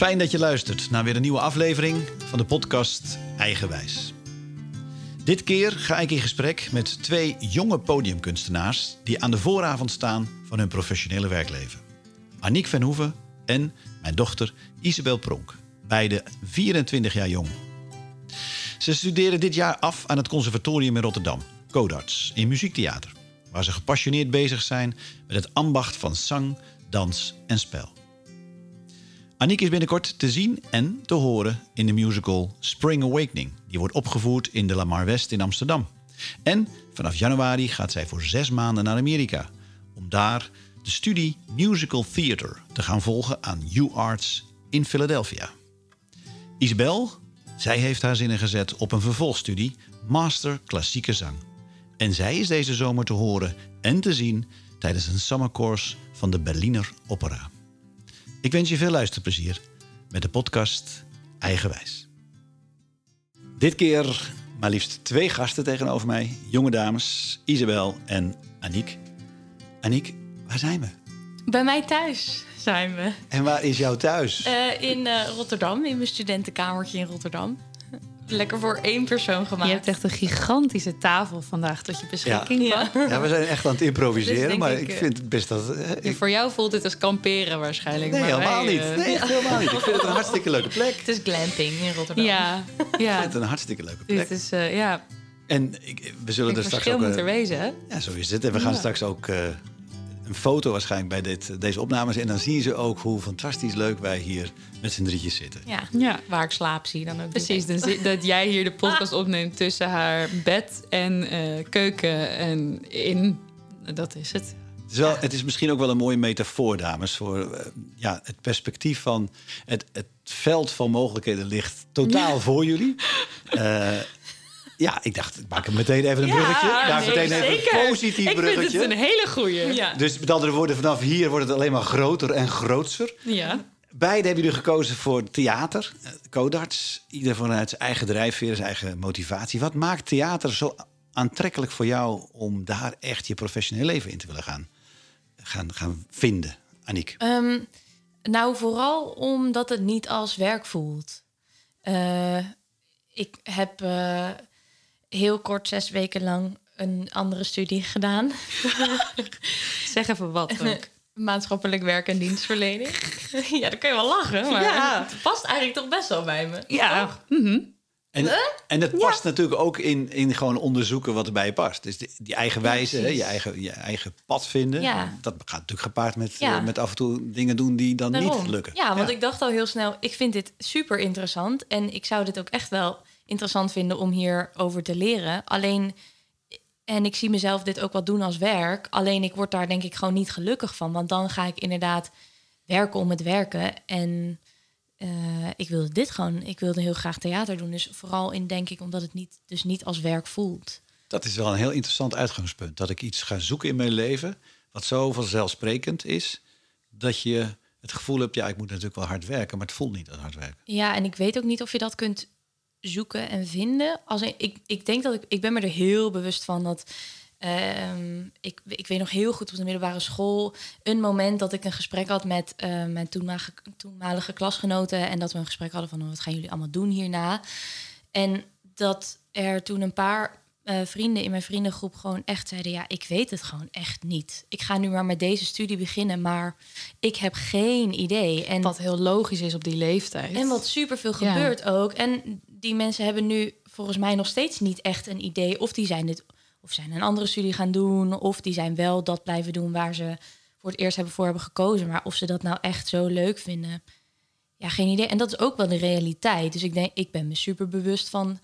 Fijn dat je luistert naar weer een nieuwe aflevering van de podcast Eigenwijs. Dit keer ga ik in gesprek met twee jonge podiumkunstenaars die aan de vooravond staan van hun professionele werkleven. Aniek van Hoeven en mijn dochter Isabel Pronk, beide 24 jaar jong. Ze studeren dit jaar af aan het conservatorium in Rotterdam, Codarts, in muziektheater, waar ze gepassioneerd bezig zijn met het ambacht van zang, dans en spel. Aniek is binnenkort te zien en te horen in de musical Spring Awakening. Die wordt opgevoerd in de Lamar West in Amsterdam. En vanaf januari gaat zij voor zes maanden naar Amerika. Om daar de studie Musical Theater te gaan volgen aan UArts in Philadelphia. Isabel, zij heeft haar zinnen gezet op een vervolgstudie Master Klassieke Zang. En zij is deze zomer te horen en te zien tijdens een summercourse van de Berliner Opera. Ik wens je veel luisterplezier met de podcast Eigenwijs. Dit keer maar liefst twee gasten tegenover mij. Jonge dames, Isabel en Aniek. Aniek, waar zijn we? Bij mij thuis zijn we. En waar is jouw thuis? Uh, in uh, Rotterdam, in mijn studentenkamertje in Rotterdam lekker voor één persoon gemaakt. Je hebt echt een gigantische tafel vandaag tot je beschikking. Ja, ja we zijn echt aan het improviseren, dus maar ik, ik, vind het best dat... Uh, Voor jou voelt het als kamperen waarschijnlijk. Nee, helemaal niet. Uh, nee, helemaal niet. Ik vind het een hartstikke leuke plek. Het is glamping in Rotterdam. Ja, ja. Ik vind het een hartstikke leuke plek. Het is, uh, ja... En ik, we zullen er straks ook... moet er wezen, hè? Ja, zo is het. En we gaan straks ook een foto waarschijnlijk bij dit, deze opnames. En dan zien ze ook hoe fantastisch leuk wij hier met z'n drietjes zitten. Ja, ja. waar ik slaap zie dan ook. Precies, dus dat jij hier de podcast opneemt tussen haar bed en uh, keuken en in. Dat is het. Het is, wel, het is misschien ook wel een mooie metafoor, dames, voor uh, ja, het perspectief van het, het veld van mogelijkheden ligt totaal ja. voor jullie. Uh, ja, ik dacht, ik maak hem meteen even een ja, bruggetje. Nee, meteen even een positief ik bruggetje. Ik vind het een hele goeie. Ja. Dus met andere woorden, vanaf hier wordt het alleen maar groter en grootser. Ja. Beide hebben jullie gekozen voor theater, codarts. Ieder vanuit zijn eigen drijfveer, zijn eigen motivatie. Wat maakt theater zo aantrekkelijk voor jou om daar echt je professioneel leven in te willen gaan, gaan, gaan vinden, Aniek? Um, nou, vooral omdat het niet als werk voelt. Uh, ik heb... Uh, heel kort, zes weken lang, een andere studie gedaan. zeg even wat ook. Maatschappelijk werk en dienstverlening. ja, dan kun je wel lachen, maar ja. het past eigenlijk toch best wel bij me. Ja. Mm -hmm. En, en het past ja. natuurlijk ook in, in gewoon onderzoeken wat erbij past. Dus die, die eigen wijze, je, eigen, je eigen pad vinden. Ja. Dat gaat natuurlijk gepaard met, uh, met af en toe dingen doen die dan Daarom. niet lukken. Ja, want ik dacht al heel snel, ik vind dit super interessant. En ik zou dit ook echt wel interessant vinden om hierover te leren. Alleen, en ik zie mezelf dit ook wel doen als werk. Alleen ik word daar denk ik gewoon niet gelukkig van. Want dan ga ik inderdaad werken om het werken. En uh, ik wilde dit gewoon, ik wilde heel graag theater doen. Dus vooral in denk ik omdat het niet, dus niet als werk voelt. Dat is wel een heel interessant uitgangspunt. Dat ik iets ga zoeken in mijn leven wat zo vanzelfsprekend is dat je het gevoel hebt, ja, ik moet natuurlijk wel hard werken, maar het voelt niet als hard werken. Ja, en ik weet ook niet of je dat kunt zoeken en vinden. Als ik, ik denk dat ik, ik ben me er heel bewust van dat. Uh, ik, ik weet nog heel goed op de middelbare school een moment dat ik een gesprek had met uh, mijn toenmalige, toenmalige klasgenoten. En dat we een gesprek hadden van wat gaan jullie allemaal doen hierna. En dat er toen een paar uh, vrienden in mijn vriendengroep gewoon echt zeiden: Ja, ik weet het gewoon echt niet. Ik ga nu maar met deze studie beginnen, maar ik heb geen idee. En wat heel logisch is op die leeftijd. En wat superveel ja. gebeurt ook. En die mensen hebben nu volgens mij nog steeds niet echt een idee of die zijn dit of zijn een andere studie gaan doen of die zijn wel dat blijven doen waar ze voor het eerst hebben voor hebben gekozen, maar of ze dat nou echt zo leuk vinden, ja, geen idee. En dat is ook wel de realiteit. Dus ik denk, ik ben me super bewust van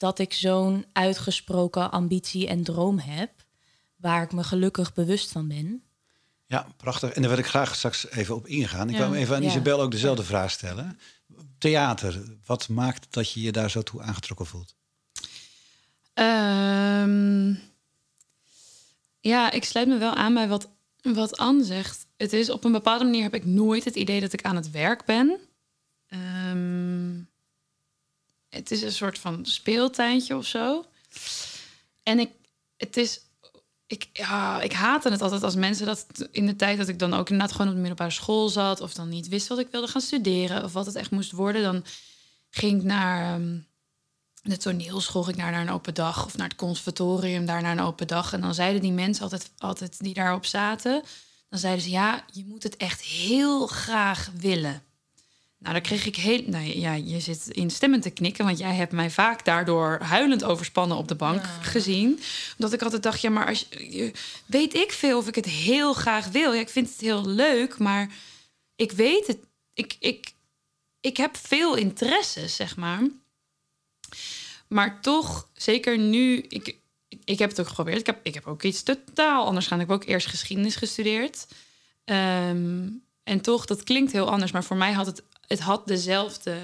dat ik zo'n uitgesproken ambitie en droom heb, waar ik me gelukkig bewust van ben. Ja, prachtig. En daar wil ik graag straks even op ingaan. Ik ja, wil even aan ja. Isabel ook dezelfde vraag stellen theater, wat maakt dat je je daar zo toe aangetrokken voelt? Um, ja, ik sluit me wel aan bij wat, wat Anne zegt. Het is op een bepaalde manier heb ik nooit het idee dat ik aan het werk ben. Um, het is een soort van speeltuintje of zo. En ik, het is ik, ja, ik haatte het altijd als mensen dat in de tijd dat ik dan ook inderdaad gewoon op de middelbare school zat of dan niet wist wat ik wilde gaan studeren of wat het echt moest worden, dan ging ik naar ehm, de toneelschool, ging ik naar, naar een open dag of naar het conservatorium, daar naar een open dag. En dan zeiden die mensen altijd, altijd die daarop zaten, dan zeiden ze ja, je moet het echt heel graag willen. Nou, daar kreeg ik heel. Nou ja, je zit instemmend te knikken, want jij hebt mij vaak daardoor huilend overspannen op de bank gezien. Omdat ik altijd dacht, ja, maar als je, weet ik veel of ik het heel graag wil. Ja, ik vind het heel leuk, maar ik weet het. Ik, ik, ik heb veel interesse, zeg maar. Maar toch, zeker nu, ik, ik heb het ook geprobeerd. Ik heb, ik heb ook iets totaal anders gedaan. Ik heb ook eerst geschiedenis gestudeerd. Ehm, en toch, dat klinkt heel anders, maar voor mij had het het had dezelfde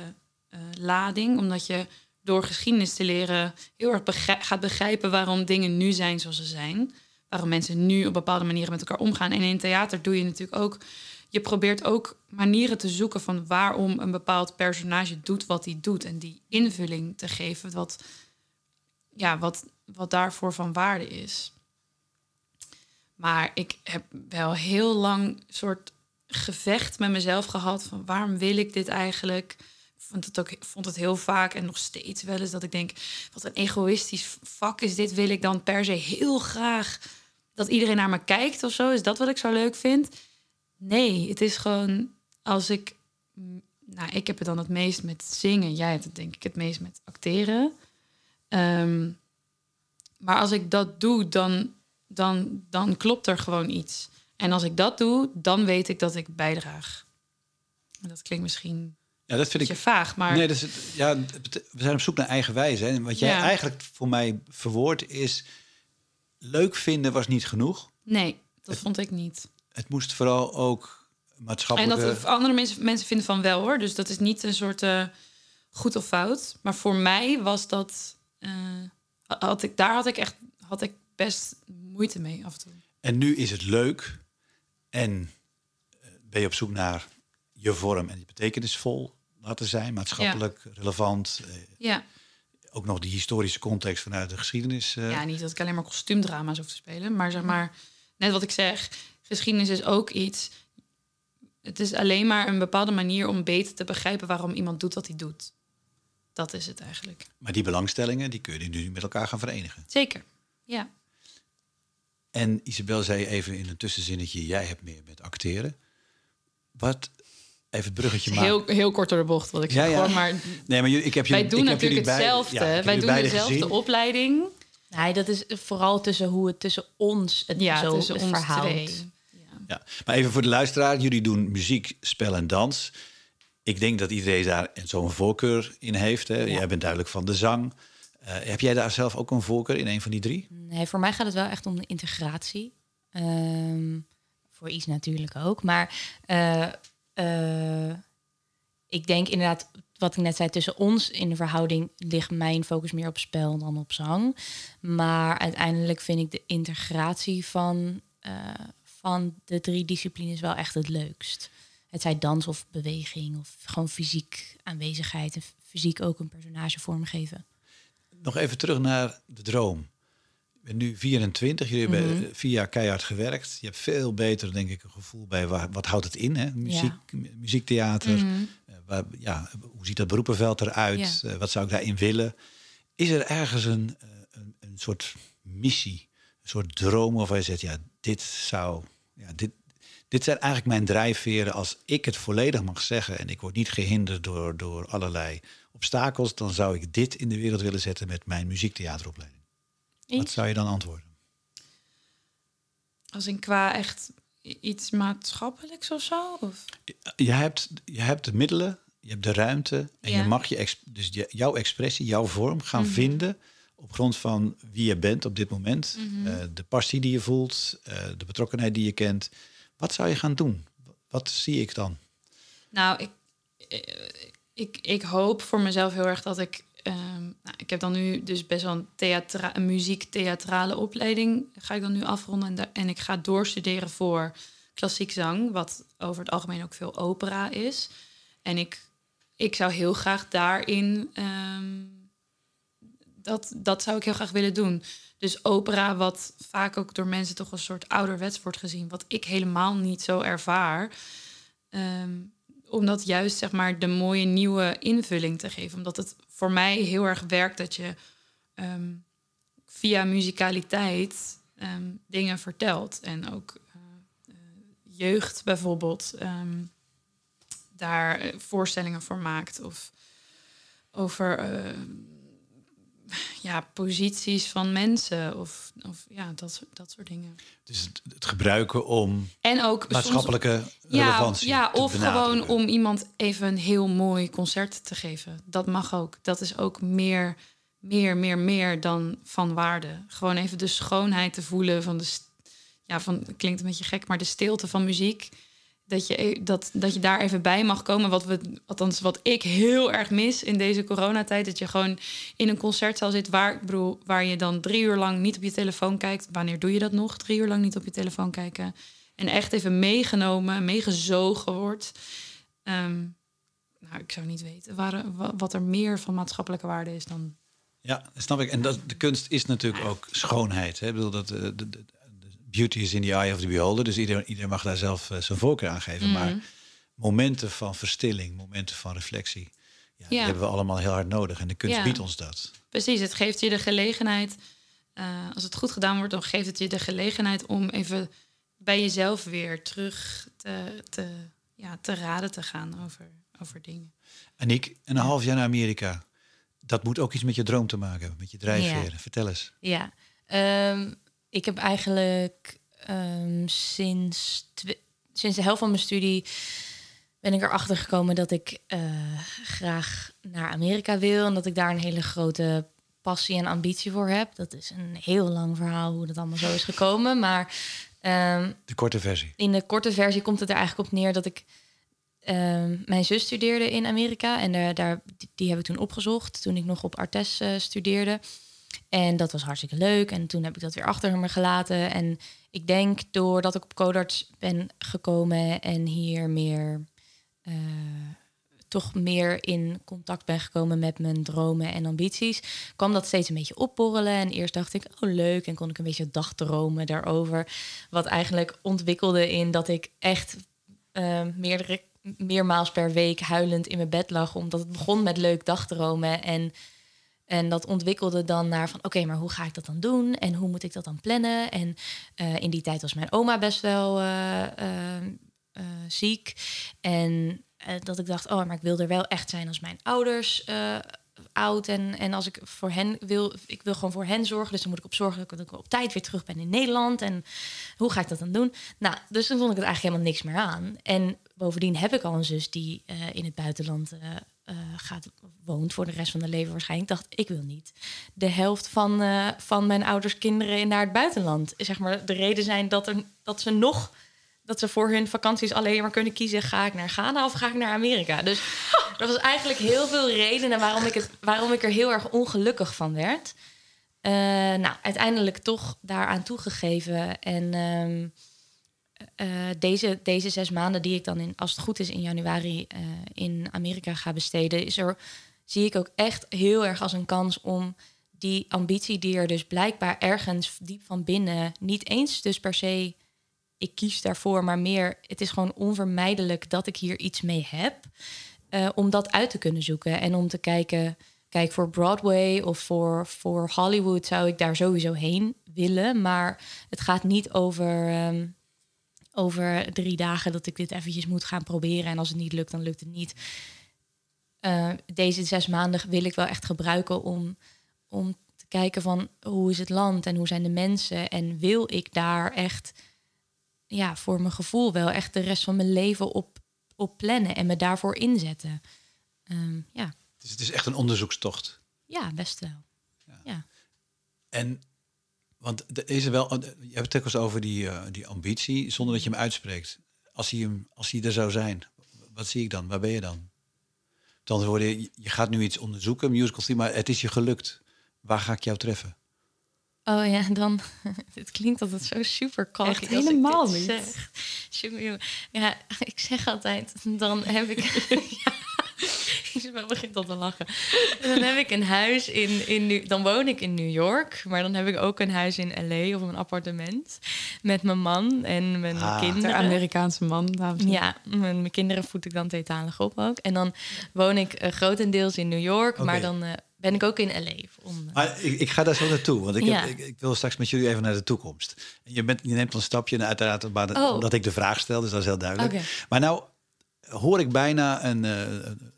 uh, lading, omdat je door geschiedenis te leren heel erg gaat begrijpen waarom dingen nu zijn zoals ze zijn. Waarom mensen nu op bepaalde manieren met elkaar omgaan. En in theater doe je natuurlijk ook. Je probeert ook manieren te zoeken van waarom een bepaald personage doet wat hij doet. En die invulling te geven, wat, ja, wat, wat daarvoor van waarde is. Maar ik heb wel heel lang soort gevecht met mezelf gehad van waarom wil ik dit eigenlijk? Ik vond het ook vond het heel vaak en nog steeds wel eens dat ik denk wat een egoïstisch vak is dit. Wil ik dan per se heel graag dat iedereen naar me kijkt of zo? Is dat wat ik zo leuk vind? Nee, het is gewoon als ik nou, ik heb het dan het meest met zingen. Jij hebt het denk ik het meest met acteren. Ehm, maar als ik dat doe, dan, dan, dan klopt er gewoon iets. En als ik dat doe, dan weet ik dat ik bijdraag. En dat klinkt misschien ja, dat vind ik vaag, maar... Nee, dat is ja, we zijn op zoek naar eigen wijze. En wat jij eigenlijk voor mij verwoord is... leuk vinden was niet genoeg. Nee, dat vond ik niet. Het moest vooral ook maatschappelijk... En dat andere mensen, mensen vinden van wel, hoor. Dus dat is niet een soort uh, goed of fout. Maar voor mij was dat... Uh, had ik, daar had ik echt had ik best moeite mee af en toe. En nu is het leuk en eh, ben je op zoek naar je vorm en die betekenisvol laten zijn, maatschappelijk relevant. Eh, ja. Ook nog die historische context vanuit de geschiedenis. Eh. Ja, niet dat ik alleen maar kostuumdrama's hoef te spelen, maar zeg maar, net wat ik zeg, geschiedenis is ook iets. Het is alleen maar een bepaalde manier om beter te begrijpen waarom iemand doet wat hij doet. Dat is het eigenlijk. Maar die belangstellingen, die kun je nu met elkaar gaan verenigen. Zeker, ja. En Isabel zei even in een tussenzinnetje: jij hebt meer met acteren. Wat even het bruggetje maken. Heel, heel kort door de bocht, wat ik zeg. Ja, Maar, nee, maar ik heb jullie, wij doen ik natuurlijk hetzelfde. wij doen dezelfde opleiding. Nee, dat is vooral tussen hoe het tussen ons het ja, zo tussen ons verhoudt. Ja. maar even voor de luisteraar. Jullie doen muziek, spel en dans. Ik denk dat iedereen daar zo'n voorkeur in heeft. Hè? Jij bent duidelijk van de zang. Uh, heb jij daar zelf ook een voorkeur in een van die drie? Nee, voor mij gaat het wel echt om de integratie. Um, voor iets natuurlijk ook. Maar uh, uh, ik denk inderdaad, wat ik net zei, tussen ons in de verhouding ligt mijn focus meer op spel dan op zang. Maar uiteindelijk vind ik de integratie van, van de drie disciplines wel echt het leukst. Het zij dans of beweging of gewoon fysiek aanwezigheid en fysiek ook een personage vormgeven nog even terug naar de droom. Je bent nu 24, jullie hebben mhm. vier jaar keihard gewerkt. Je hebt veel beter, denk ik, een gevoel bij waar, wat houdt het in, hè? Muziek, muziektheater. Mhm. Eh, waar, ja, hoe ziet dat beroepenveld eruit? Uh, wat zou ik daarin willen? Is er ergens een, eh, een, een, soort missie, een soort droom waarvan je zegt, ja, dit zou, ja, dit, dit zijn eigenlijk mijn drijfveren als ik het volledig mag zeggen en ik word niet gehinderd door, door allerlei obstakels, dan zou ik dit in de wereld willen zetten met mijn muziektheateropleiding. Wat zou je dan antwoorden? Als in qua echt iets maatschappelijks of zo? Of? Je, hebt, je hebt de middelen, je hebt de ruimte en je mag je, dus jouw expressie, jouw vorm gaan mhm. vinden op grond van wie je bent op dit moment, mhm. eh, de passie die je voelt, uh, de betrokkenheid die je kent. Wat zou je gaan doen? Wat zie ik dan? Nou, ik, eh, ik, ik hoop voor mezelf heel erg dat ik. Um, nou, ik heb dan nu dus best wel een, theatra een muziek-theatrale opleiding. Ga ik dan nu afronden. En, en ik ga doorstuderen voor klassiek zang, wat over het algemeen ook veel opera is. En ik, ik zou heel graag daarin um, dat, dat zou ik heel graag willen doen. Dus opera, wat vaak ook door mensen toch een soort ouderwets wordt gezien, wat ik helemaal niet zo ervaar. Ehm, om dat juist zeg maar de mooie nieuwe invulling te geven. Omdat het voor mij heel erg werkt dat je ehm, via muzikaliteit ehm, dingen vertelt. En ook eh, eh, jeugd bijvoorbeeld ehm, daar eh, voorstellingen voor maakt. Of over ja, posities van mensen of, of ja, dat, dat soort dingen. Dus het, het gebruiken om en ook maatschappelijke relevantie ja, te of gewoon om iemand even een heel mooi concert te geven. Dat mag ook. Dat is ook meer, meer, meer, meer dan van waarde. Gewoon even de schoonheid te voelen van de, ja, van klinkt een beetje gek, maar de stilte van muziek dat je, e- dat, dat je daar even bij mag komen. Wat we, althans, wat ik heel erg mis in deze coronatijd. Dat je gewoon in een concertzaal zit waar, ik bedoel, waar je dan drie uur lang niet op je telefoon kijkt. Wanneer doe je dat nog? Drie uur lang niet op je telefoon kijken. En echt even meegenomen, meegezogen wordt. Ehm, nou, ik zou niet weten waar, wat er meer van maatschappelijke waarde is dan. Ja, snap ik. En dat, de kunst is natuurlijk ook schoonheid. Hè? Ik bedoel, dat, de, de, beauty is in the eye of the beholder. Dus iedereen, iedereen mag daar zelf uh, zijn voorkeur aan geven. Maar mhm. momenten van verstilling, momenten van reflectie, ja, die hebben we allemaal heel hard nodig. En de kunst biedt ons dat. Precies, het geeft je de gelegenheid. Uh, als het goed gedaan wordt, dan geeft het je de gelegenheid om even bij jezelf weer terug te, te, ja, te raden te gaan over, over dingen. En ik, een half jaar naar Amerika. Dat moet ook iets met je droom te maken hebben, met je drijfveren. Vertel eens. Ja, um, ik heb eigenlijk um, sinds, sinds de helft van mijn studie ben ik erachter gekomen dat ik uh, graag naar Amerika wil en dat ik daar een hele grote passie en ambitie voor heb. Dat is een heel lang verhaal hoe dat allemaal zo is gekomen, maar um, de korte versie. In de korte versie komt het er eigenlijk op neer dat ik um, mijn zus studeerde in Amerika en daar, daar die, die, heb ik toen opgezocht toen ik nog op Artes uh, studeerde. En dat was hartstikke leuk. En toen heb ik dat weer achter me gelaten. En ik denk doordat ik op Codarts ben gekomen en hier meer uh, toch meer in contact ben gekomen met mijn dromen en ambities, kwam dat steeds een beetje opborrelen. En eerst dacht ik, oh leuk, en kon ik een beetje dagdromen daarover. Wat eigenlijk ontwikkelde in dat ik echt uh, meerdere, meermaals per week huilend in mijn bed lag, omdat het begon met leuk dagdromen en en dat ontwikkelde dan naar van oké, maar hoe ga ik dat dan doen? En hoe moet ik dat dan plannen? En uh, in die tijd was mijn oma best wel uh, uh, ziek. En dat ik dacht, oh, maar ik wil er wel echt zijn als mijn ouders oud. En, en als ik voor hen wil, ik wil gewoon voor hen zorgen. Dus dan moet ik op zorgen dat ik op tijd weer terug ben in Nederland. En hoe ga ik dat dan doen? Nou, dus dan vond ik het eigenlijk helemaal niks meer aan. En bovendien heb ik al een zus die in het buitenland uh, gaat, woont voor de rest van de leven waarschijnlijk. dacht, ik wil niet de helft van, uh, van mijn ouders kinderen naar het buitenland. Zeg maar, de reden zijn dat, er, dat ze nog dat ze voor hun vakanties alleen maar kunnen kiezen: ga ik naar Ghana of ga ik naar Amerika? Dus dat was eigenlijk heel veel redenen waarom ik, het, waarom ik er heel erg ongelukkig van werd. Uh, nou, uiteindelijk toch daaraan toegegeven. En um, uh, deze, deze zes maanden die ik dan in, als het goed is in januari uh, in Amerika ga besteden, is er, zie ik ook echt heel erg als een kans om die ambitie die er dus blijkbaar ergens diep van binnen, niet eens dus per se, ik kies daarvoor, maar meer, het is gewoon onvermijdelijk dat ik hier iets mee heb, uh, om dat uit te kunnen zoeken en om te kijken, kijk voor Broadway of voor, voor Hollywood zou ik daar sowieso heen willen, maar het gaat niet over. Um, over drie dagen dat ik dit eventjes moet gaan proberen. En als het niet lukt, dan lukt het niet. Uh, deze zes maanden wil ik wel echt gebruiken om, om te kijken van hoe is het land en hoe zijn de mensen. En wil ik daar echt, ja, voor mijn gevoel wel echt de rest van mijn leven op, op plannen en me daarvoor inzetten. Um, ja. Dus het is echt een onderzoekstocht. Ja, best wel. Ja. ja. En want er is er wel, je hebt het ook eens over die, uh, die ambitie, zonder dat je hem uitspreekt. Als hij, hem, als hij er zou zijn, wat zie ik dan? Waar ben je dan? Dan worden je, je gaat nu iets onderzoeken, musical theme, maar het is je gelukt. Waar ga ik jou treffen? Oh ja, dan. Het klinkt altijd zo super Echt helemaal niet. Zeg. Ja, ik zeg altijd, dan heb ik. ja, Isabel begint al te lachen. En dan heb ik een huis in, in Nu- dan woon ik in New York, maar dan heb ik ook een huis in LA of een appartement met mijn man en mijn Ah. De kinderen. Amerikaanse man, dames en. Ja, mijn, mijn kinderen voed ik dan tweetalig op ook. En dan woon ik eh, grotendeels in New York, maar dan eh, ben ik ook in LA. Om, eh, Maar ik, ik ga daar zo naartoe, want ik, Ja. heb, ik, ik wil straks met jullie even naar de toekomst. En Je, bent, je neemt een stapje, en uiteraard maar dat- Oh. omdat ik de vraag stel, dus dat is heel duidelijk. Maar nou hoor ik bijna een, eh, een-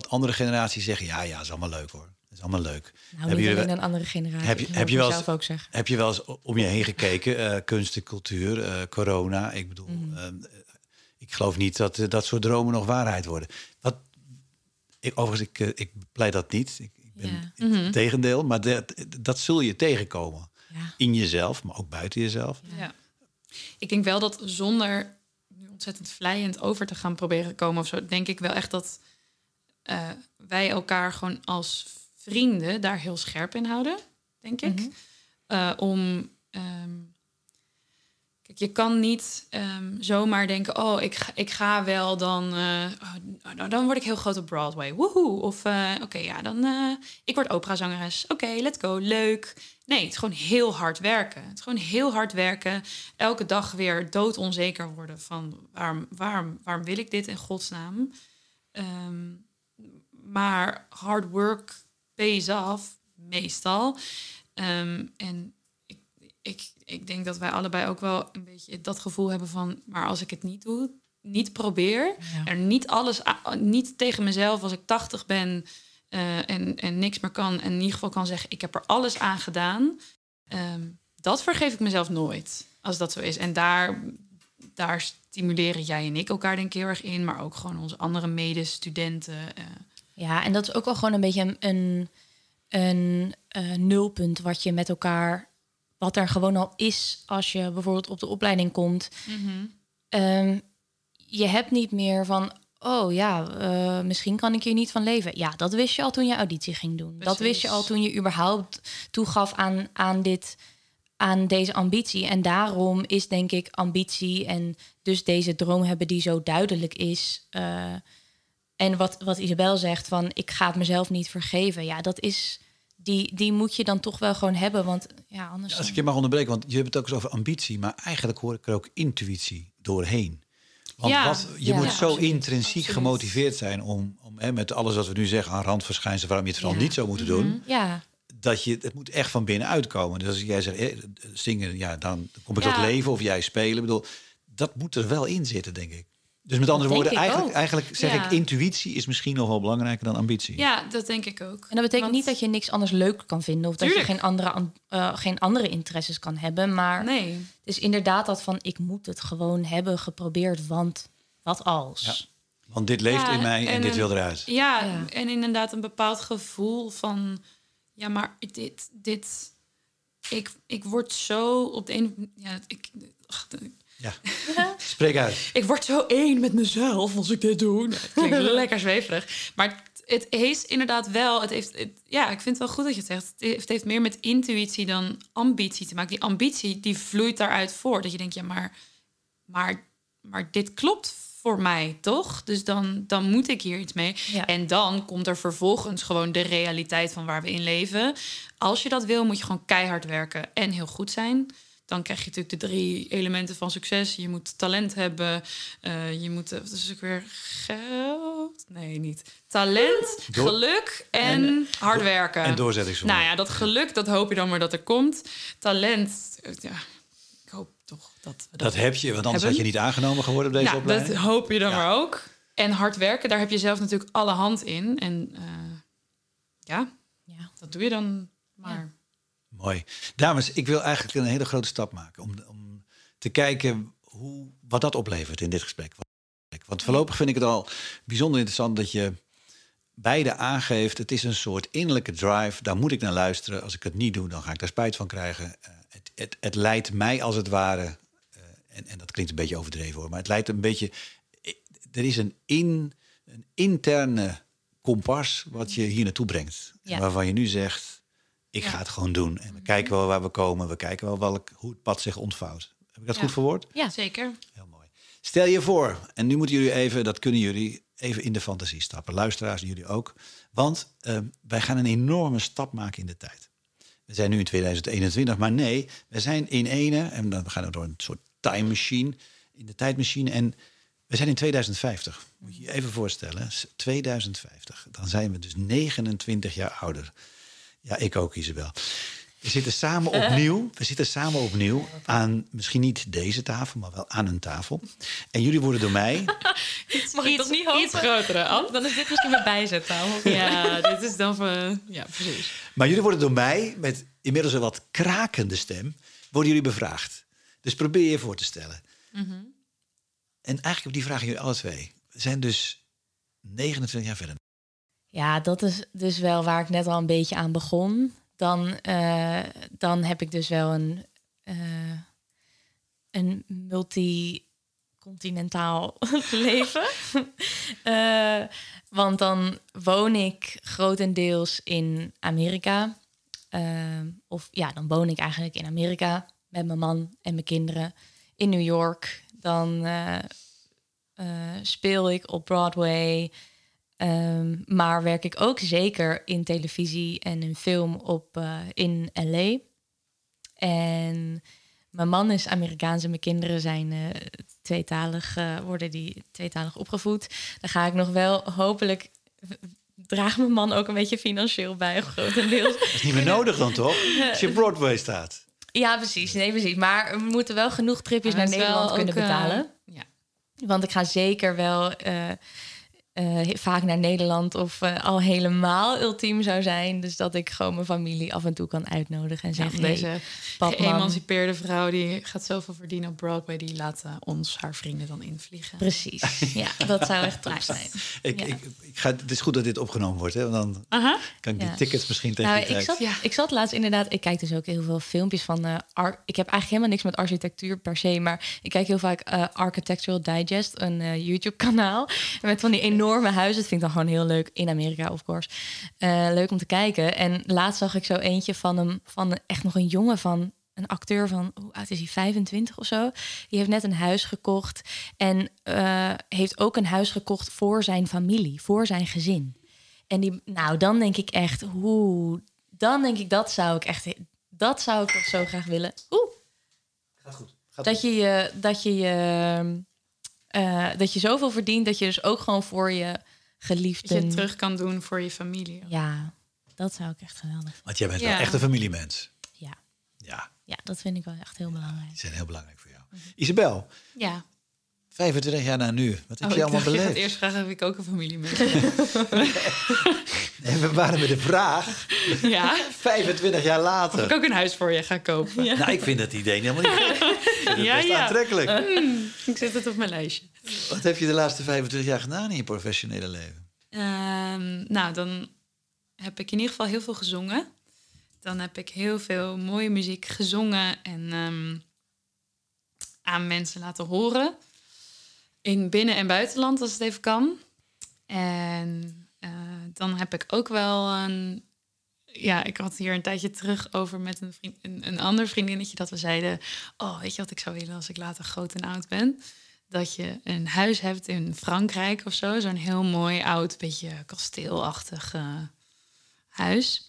wat andere generatie zeggen, ja, ja, is allemaal leuk hoor. Dat is allemaal leuk. nou, jullie alleen een andere generatie. heb je- heb je wel eens- zelf ook zeggen. Heb je wel eens om je heen gekeken, eh, kunst en cultuur, eh, corona? Ik bedoel, Mhm. eh, ik geloof niet dat dat soort dromen nog waarheid worden. Wat, ik, overigens, ik, ik pleit dat niet. Ik, ik ben Ja. in het tegendeel, maar dat, dat zul je tegenkomen. Ja. In jezelf, maar ook buiten jezelf. Ja. Ik denk wel dat zonder nu ontzettend vlijend over te gaan proberen komen of zo, denk ik wel echt dat eh, wij elkaar gewoon als vrienden daar heel scherp in houden, denk ik. Mhm. Eh, om. ehm, kijk, je kan niet ehm, zomaar denken: oh, ik ga, ik ga wel dan. eh, oh, nou, dan word ik heel groot op Broadway. Woehoe. Of oké, ja, dan. ik word operazangeres. Oké, let's go. Leuk. Nee, het is gewoon heel hard werken. Het is gewoon heel hard werken. Elke dag weer doodonzeker worden van waarom, waarom, waarom wil ik dit in godsnaam? Ehm, maar hard work pays off, meestal. Ehm, en ik, ik, ik denk dat wij allebei ook wel een beetje dat gevoel hebben van... maar als ik het niet doe, niet probeer... Ja. er niet alles, niet tegen mezelf als ik 80 ben... eh, en, en niks meer kan en in ieder geval kan zeggen... ik heb er alles aan gedaan. Ehm, dat vergeef ik mezelf nooit, als dat zo is. En daar, daar stimuleren jij en ik elkaar denk ik heel erg in... maar ook gewoon onze andere medestudenten... eh Ja, en dat is ook wel gewoon een beetje een, een, een eh, nulpunt wat je met elkaar, wat er gewoon al is als je bijvoorbeeld op de opleiding komt. Ehm, je hebt niet meer van, oh ja, eh, misschien kan ik hier niet van leven. Ja, dat wist je al toen je auditie ging doen. Dat wist je al toen je überhaupt toegaf aan, aan, dit, aan deze ambitie. En daarom is denk ik ambitie en dus deze droom hebben die zo duidelijk is. eh, en wat, wat Isabel zegt van ik ga het mezelf niet vergeven. Ja, dat is die, die moet je dan toch wel gewoon hebben. Want ja, anders. Als ik je mag onderbreken, want je hebt het ook eens over ambitie, maar eigenlijk hoor ik er ook intuïtie doorheen. Want Ja, wat, je ja, moet zo absoluut, intrinsiek absoluut. gemotiveerd zijn om, om hè, met alles wat we nu zeggen aan randverschijnselen, waarom je het vooral niet zou moeten doen, ja, dat je het moet echt van binnenuit komen. Dus als jij zegt eh, zingen, ja, dan kom ik Ja. tot leven of jij spelen. Ik bedoel, dat moet er wel in zitten, denk ik. Dus met andere woorden, eigenlijk, eigenlijk zeg Ja. ik, intuïtie is misschien nog wel belangrijker dan ambitie. Ja, dat denk ik ook. en dat betekent Want- niet dat je niks anders leuk kan vinden. Of dat Tuurlijk. je geen andere, an- eh, geen andere interesses kan hebben. Maar Nee. het is inderdaad dat van ik moet het gewoon hebben geprobeerd. Want wat als? Ja. Want dit leeft Ja, in mij en, en dit een- wil eruit. Ja, Ja. en inderdaad een bepaald gevoel van... Ja, maar dit... dit ik, ik word zo op de een... Ja, ik, ach, Ja. Spreek uit. ik word zo één met mezelf als ik dit doe. Klinkt lekker zweverig. Maar het, heeft inderdaad wel... Het heeft, het- ja, ik vind het wel goed dat je het zegt. Het heeft, meer met intuïtie dan ambitie te maken. Die ambitie die vloeit daaruit voort. Dat je denkt, ja, maar, maar, maar dit klopt voor mij, toch? Dus dan, dan moet ik hier iets mee. Ja. En dan komt er vervolgens gewoon de realiteit van waar we in leven. Als je dat wil, moet je gewoon keihard werken en heel goed zijn. Dan krijg je natuurlijk de drie elementen van succes. Je moet talent hebben. eh, je moet, eh, wat is het ook weer, geld? Nee, niet. Talent, Door- geluk en, hard werken. En doorzettingsvermogen. Nou ja, dat geluk, dat hoop je dan maar dat er komt. Talent, eh, ja, ik hoop toch dat we Dat heb je, want anders Hebben. had je niet aangenomen geworden op deze nou, opleiding. dat hoop je dan Ja. maar ook. En hard werken, daar heb je zelf natuurlijk alle hand in. En eh, ja, Ja. dat doe je dan maar. Ja. Mooi. Dames, ik wil eigenlijk een hele grote stap maken om, om te kijken hoe, wat dat oplevert in dit gesprek. Want voorlopig vind ik het al bijzonder interessant dat je beide aangeeft... het is een soort innerlijke drive, daar moet ik naar luisteren. Als ik het niet doe, dan ga ik daar spijt van krijgen. Eh, het, het, het leidt mij als het ware, eh, en, en dat klinkt een beetje overdreven hoor... maar het leidt een beetje... eh, Er is een, in, een interne kompas wat je hier naartoe brengt. Ja. Waarvan je nu zegt, ik Ja. ga het gewoon doen. En we kijken wel waar we komen. We kijken wel welk, hoe het pad zich ontvouwt. Heb ik dat Ja. goed verwoord? Ja. Zeker. Heel mooi. Stel je voor, en nu moeten jullie even, dat kunnen jullie, even in de fantasie stappen. Luisteraars, jullie ook. Want ehm, wij gaan een enorme stap maken in de tijd. We zijn nu in 2021, maar nee, we zijn in ene, en dan gaan we door een soort time machine, in de tijdmachine. En we zijn in 2050. Moet je je even voorstellen, 2050. Dan zijn we dus 29 jaar ouder. Ja, ik ook, Isabel. We zitten samen opnieuw. We zitten samen opnieuw aan misschien niet deze tafel, maar wel aan een tafel. En jullie worden door mij. Mag ik toch niet hopen? Iets grotere. Dan is dit misschien mijn bijzettafel. Ja, dit is dan van... Ja, precies. Maar jullie worden door mij, met inmiddels een wat krakende stem, worden jullie bevraagd. Dus probeer je voor te stellen. En eigenlijk op die vragen jullie alle twee. We zijn dus 29 jaar verder. Ja, dat is dus wel waar ik net al een beetje aan begon. Dan, eh, dan heb ik dus wel een, eh, een multicontinentaal leven. Eh, want dan woon ik grotendeels in Amerika. Of ja, dan woon ik eigenlijk in Amerika met mijn man en mijn kinderen in New York. Dan speel ik op Broadway. Ehm, maar werk ik ook zeker in televisie en in film op, eh, in LA. En mijn man is Amerikaans en mijn kinderen zijn eh, tweetalig, eh, worden die tweetalig opgevoed. Dan ga ik nog wel hopelijk draagt mijn man ook een beetje financieel bij, grotendeels. Dat is niet meer nodig dan toch? Als je Broadway staat. Ja, precies. Nee, precies. Maar we moeten wel genoeg tripjes Maar naar Nederland kunnen ook, betalen. ja. Want ik ga zeker wel eh, eh, vaak naar Nederland of eh, al helemaal ultiem zou zijn. Dus dat ik gewoon mijn familie af en toe kan uitnodigen en Ja, zeggen... hey, deze pap, mam. geëmancipeerde vrouw die gaat zoveel verdienen op Broadway, die laat eh, ons, haar vrienden, dan invliegen. Precies. Ja, dat zou echt top zijn. Ik, Ja. ik, ik ga, het is goed dat dit opgenomen wordt, hè? want dan kan ik die Ja. tickets misschien tegen Nou, ik zat, Ja. ik zat laatst inderdaad. Ik kijk dus ook heel veel filmpjes van. eh, ar- ik heb eigenlijk helemaal niks met architectuur per se. Maar ik kijk heel vaak Architectural Digest, een eh, YouTube-kanaal. Met van die enorme huizen. Dat vind ik dan gewoon heel leuk. In Amerika, of course. Eh, leuk om te kijken. En laatst zag ik zo eentje van hem. Van een- echt nog een jongen van. Een acteur van, hoe oud is hij, 25 of zo? Die heeft net een huis gekocht. En eh, heeft ook een huis gekocht voor zijn familie, voor zijn gezin. En die, nou, dan denk ik echt, hoe, dan denk ik dat zou ik echt, dat zou ik toch zo graag willen. Oeh, Gaat goed. Gaat dat je je, dat je je, eh, dat je zoveel verdient dat je dus ook gewoon voor je Dat je terug kan doen voor je familie. Ja, dat zou ik echt geweldig vinden. Want jij bent Ja. wel echt een familiemens. Ja, Ja, ja, dat vind ik wel echt heel belangrijk. die zijn heel belangrijk voor jou. Isabel, Ja. 25 jaar na nu. Wat heb Oh, je allemaal dacht, beleefd? eerst vragen of ik ook een familie. En we waren met de vraag, ja. 25 jaar Of later. ik ook een huis voor je ga kopen. Nou, ik vind dat idee helemaal niet het Ja, best ja. aantrekkelijk. Ik zet het op mijn lijstje. Wat heb je de laatste 25 jaar gedaan in je professionele leven? Ehm, nou, dan heb ik in ieder geval heel veel gezongen. Dan heb ik heel veel mooie muziek gezongen en ehm, aan mensen laten horen. In binnen- en buitenland, als het even kan. En eh, dan heb ik ook wel een... Ja, ik had hier een tijdje terug over met een, vriend, een, een ander vriendinnetje... dat we zeiden, oh, weet je wat ik zou willen als ik later groot en oud ben? Dat je een huis hebt in Frankrijk of zo. Zo'n heel mooi oud, beetje kasteelachtig eh, huis.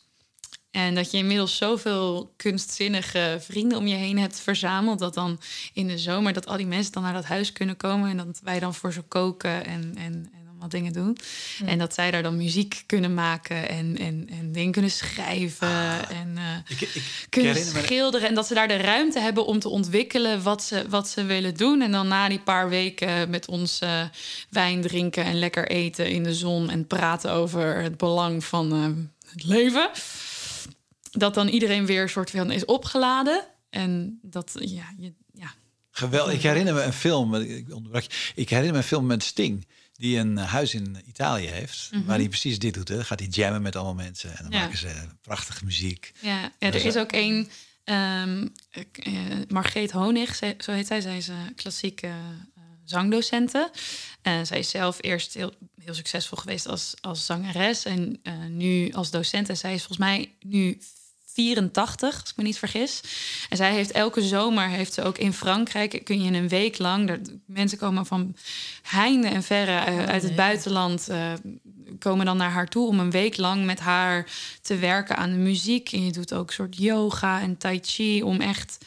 En dat je inmiddels zoveel kunstzinnige vrienden om je heen hebt verzameld. Dat dan in de zomer dat al die mensen dan naar dat huis kunnen komen. En dat wij dan voor ze koken en, en, en allemaal dingen doen. En dat zij daar dan muziek kunnen maken en, en, en dingen kunnen schrijven. En eh, Ik, ik, ik kunnen me... schilderen. En dat ze daar de ruimte hebben om te ontwikkelen wat ze, wat ze willen doen. En dan na die paar weken met ons eh, wijn drinken en lekker eten in de zon. En praten over het belang van eh, het leven. Dat dan iedereen weer een soort van is opgeladen. En dat, ja, je, ja. Geweldig. Ik herinner me een film, ik onderbrak je. Ik herinner me een film met Sting, die een eh, huis in Italië heeft, waar hij precies dit doet. Hè. Dan gaat hij jammen met allemaal mensen en dan Ja. maken ze prachtige muziek. Ja, er is ook een. ehm eh, Margreet Honig, zo heet zij. Zij is een klassieke eh, zangdocente. En zij is zelf eerst heel, heel succesvol geweest als, als zangeres. En eh, nu als docent. En zij is volgens mij nu 84, als ik me niet vergis. En zij heeft elke zomer, heeft ze ook in Frankrijk, kun je een week lang, daar, mensen komen van heinde en verre eh, uit het buitenland, eh, komen dan naar haar toe om een week lang met haar te werken aan de muziek. En je doet ook een soort yoga en tai chi om echt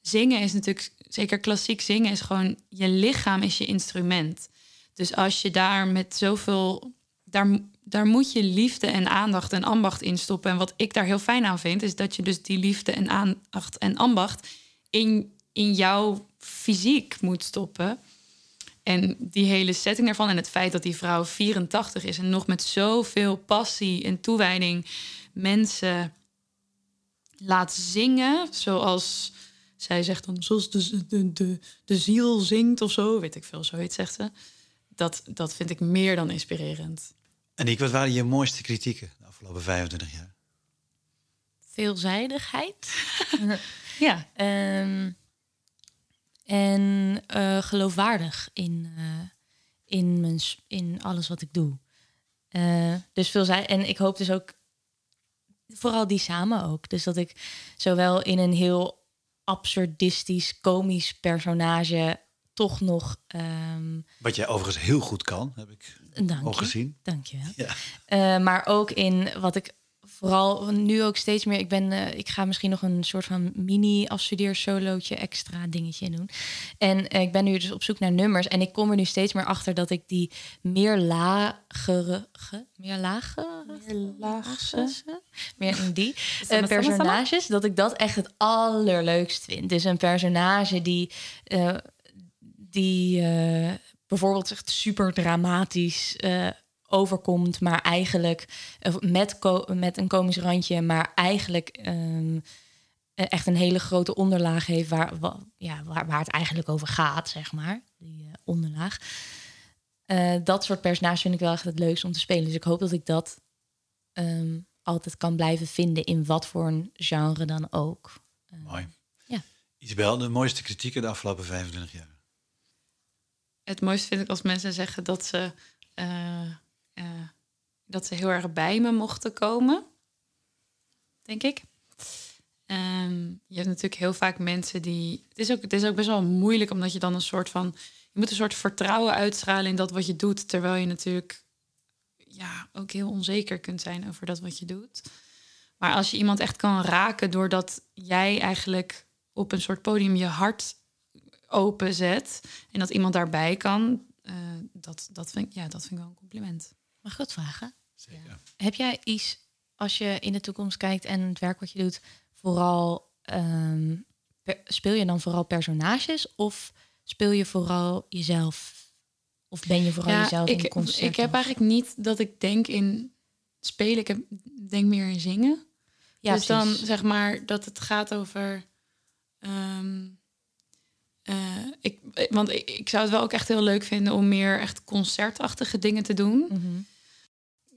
zingen is natuurlijk, zeker klassiek zingen, is gewoon je lichaam is je instrument. Dus als je daar met zoveel, daar, daar moet je liefde en aandacht en ambacht in stoppen. En wat ik daar heel fijn aan vind, is dat je dus die liefde en aandacht en ambacht in, in jouw fysiek moet stoppen. En die hele setting daarvan en het feit dat die vrouw 84 is en nog met zoveel passie en toewijding mensen laat zingen, zoals zij zegt dan, zoals de, de, de, de ziel zingt of zo, weet ik veel, zoiets zegt ze. Dat, dat vind ik meer dan inspirerend. En ik, wat waren je mooiste kritieken de afgelopen 25 jaar? Veelzijdigheid. Ja, Ehm, en eh, geloofwaardig in, eh, in, mijn, in alles wat ik doe. Eh, dus veel zij En ik hoop dus ook vooral die samen ook. Dus dat ik zowel in een heel absurdistisch, komisch personage toch nog. ehm Wat jij overigens heel goed kan, heb ik dank al je, gezien. Dank je wel. Ja. Eh, maar ook in wat ik vooral nu ook steeds meer. Ik ben, eh, ik ga misschien nog een soort van mini afstudeer solootje extra dingetje doen. En eh, ik ben nu dus op zoek naar nummers en ik kom er nu steeds meer achter dat ik die meer lagere, ge- meer lagere, Meer laagse? meer in die personages, dat ik dat echt het allerleukst vind. Dus een personage die, eh, die eh, bijvoorbeeld echt super dramatisch eh, overkomt, maar eigenlijk met, met een komisch randje, maar eigenlijk ehm, eh, echt een hele grote onderlaag heeft waar, wa- ja, waar, waar het eigenlijk over gaat, zeg maar, die eh, onderlaag. Dat soort personages vind ik wel echt het leukst om te spelen. Dus ik hoop dat ik dat ehm, altijd kan blijven vinden in wat voor een genre dan ook. Mooi. Ja. Isabel, de mooiste kritieken de afgelopen 25 jaar. Het mooiste vind ik als mensen zeggen dat ze, eh, eh, dat ze heel erg bij me mochten komen. Denk ik. Ehm, je hebt natuurlijk heel vaak mensen die. Het is, ook, het is ook best wel moeilijk, omdat je dan een soort van. Je moet een soort vertrouwen uitstralen in dat wat je doet. Terwijl je natuurlijk ja, ook heel onzeker kunt zijn over dat wat je doet. Maar als je iemand echt kan raken doordat jij eigenlijk op een soort podium je hart openzet en dat iemand daarbij kan, eh, dat, dat, vind, ik- ja, dat vind ik wel een compliment. Mag ik wat vragen? Zeker. Heb jij iets, als je in de toekomst kijkt en het werk wat je doet, vooral ehm, per- speel je dan vooral personages of speel je vooral jezelf? Of ben je vooral jezelf in ik, de concert? ik heb eigenlijk niet dat ik denk in spelen, ik heb, denk meer in zingen. ja, dus dan zeg maar dat het gaat over. ehm, eh, ik, want ik, ik zou het wel ook echt heel leuk vinden om meer echt concertachtige dingen te doen. Mhm.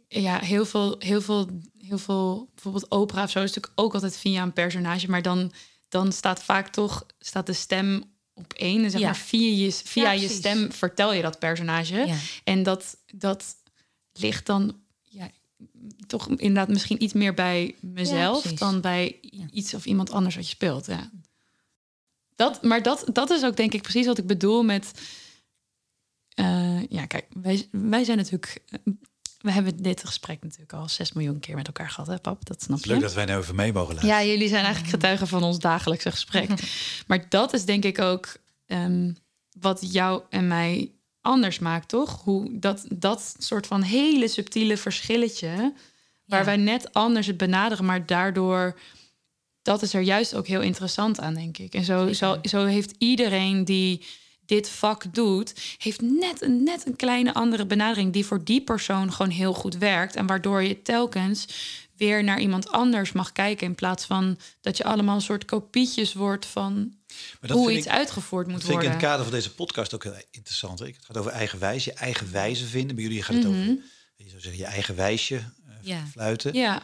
Ja, heel veel, heel veel, heel veel, bijvoorbeeld opera of zo is natuurlijk ook altijd via een personage, maar dan, dan staat vaak toch staat de stem op één. En zeg Ja. maar via je, via Ja, je stem vertel je dat personage. Ja. En dat, dat ligt dan ja, toch inderdaad misschien iets meer bij mezelf dan bij iets of iemand anders wat je speelt. Ja. Dat, maar dat, dat is ook denk ik precies wat ik bedoel met. eh, ja, kijk, wij, wij zijn natuurlijk. eh, we hebben dit gesprek natuurlijk al 6 miljoen keer met elkaar gehad, hè, pap? Dat snap je. leuk dat wij nou even mee mogen luisteren. Ja, jullie zijn eigenlijk getuigen van ons dagelijkse gesprek. maar dat is denk ik ook ehm, wat jou en mij anders maakt, toch? Hoe dat, dat soort van hele subtiele verschilletje, waar Ja. wij net anders het benaderen, maar daardoor, dat is er juist ook heel interessant aan, denk ik. En zo, zo, heeft iedereen die dit vak doet, heeft net een, net een kleine andere benadering die voor die persoon gewoon heel goed werkt. En waardoor je telkens weer naar iemand anders mag kijken. In plaats van dat je allemaal een soort kopietjes wordt van dat hoe iets ik, uitgevoerd dat moet vind ik in worden. het kader van deze podcast ook heel interessant. hè. Het gaat over eigen wijze, je eigen wijze vinden. Bij jullie gaat het over, Mhm. je zou zeggen, je eigen wijsje eh, Ja. fluiten. Ja,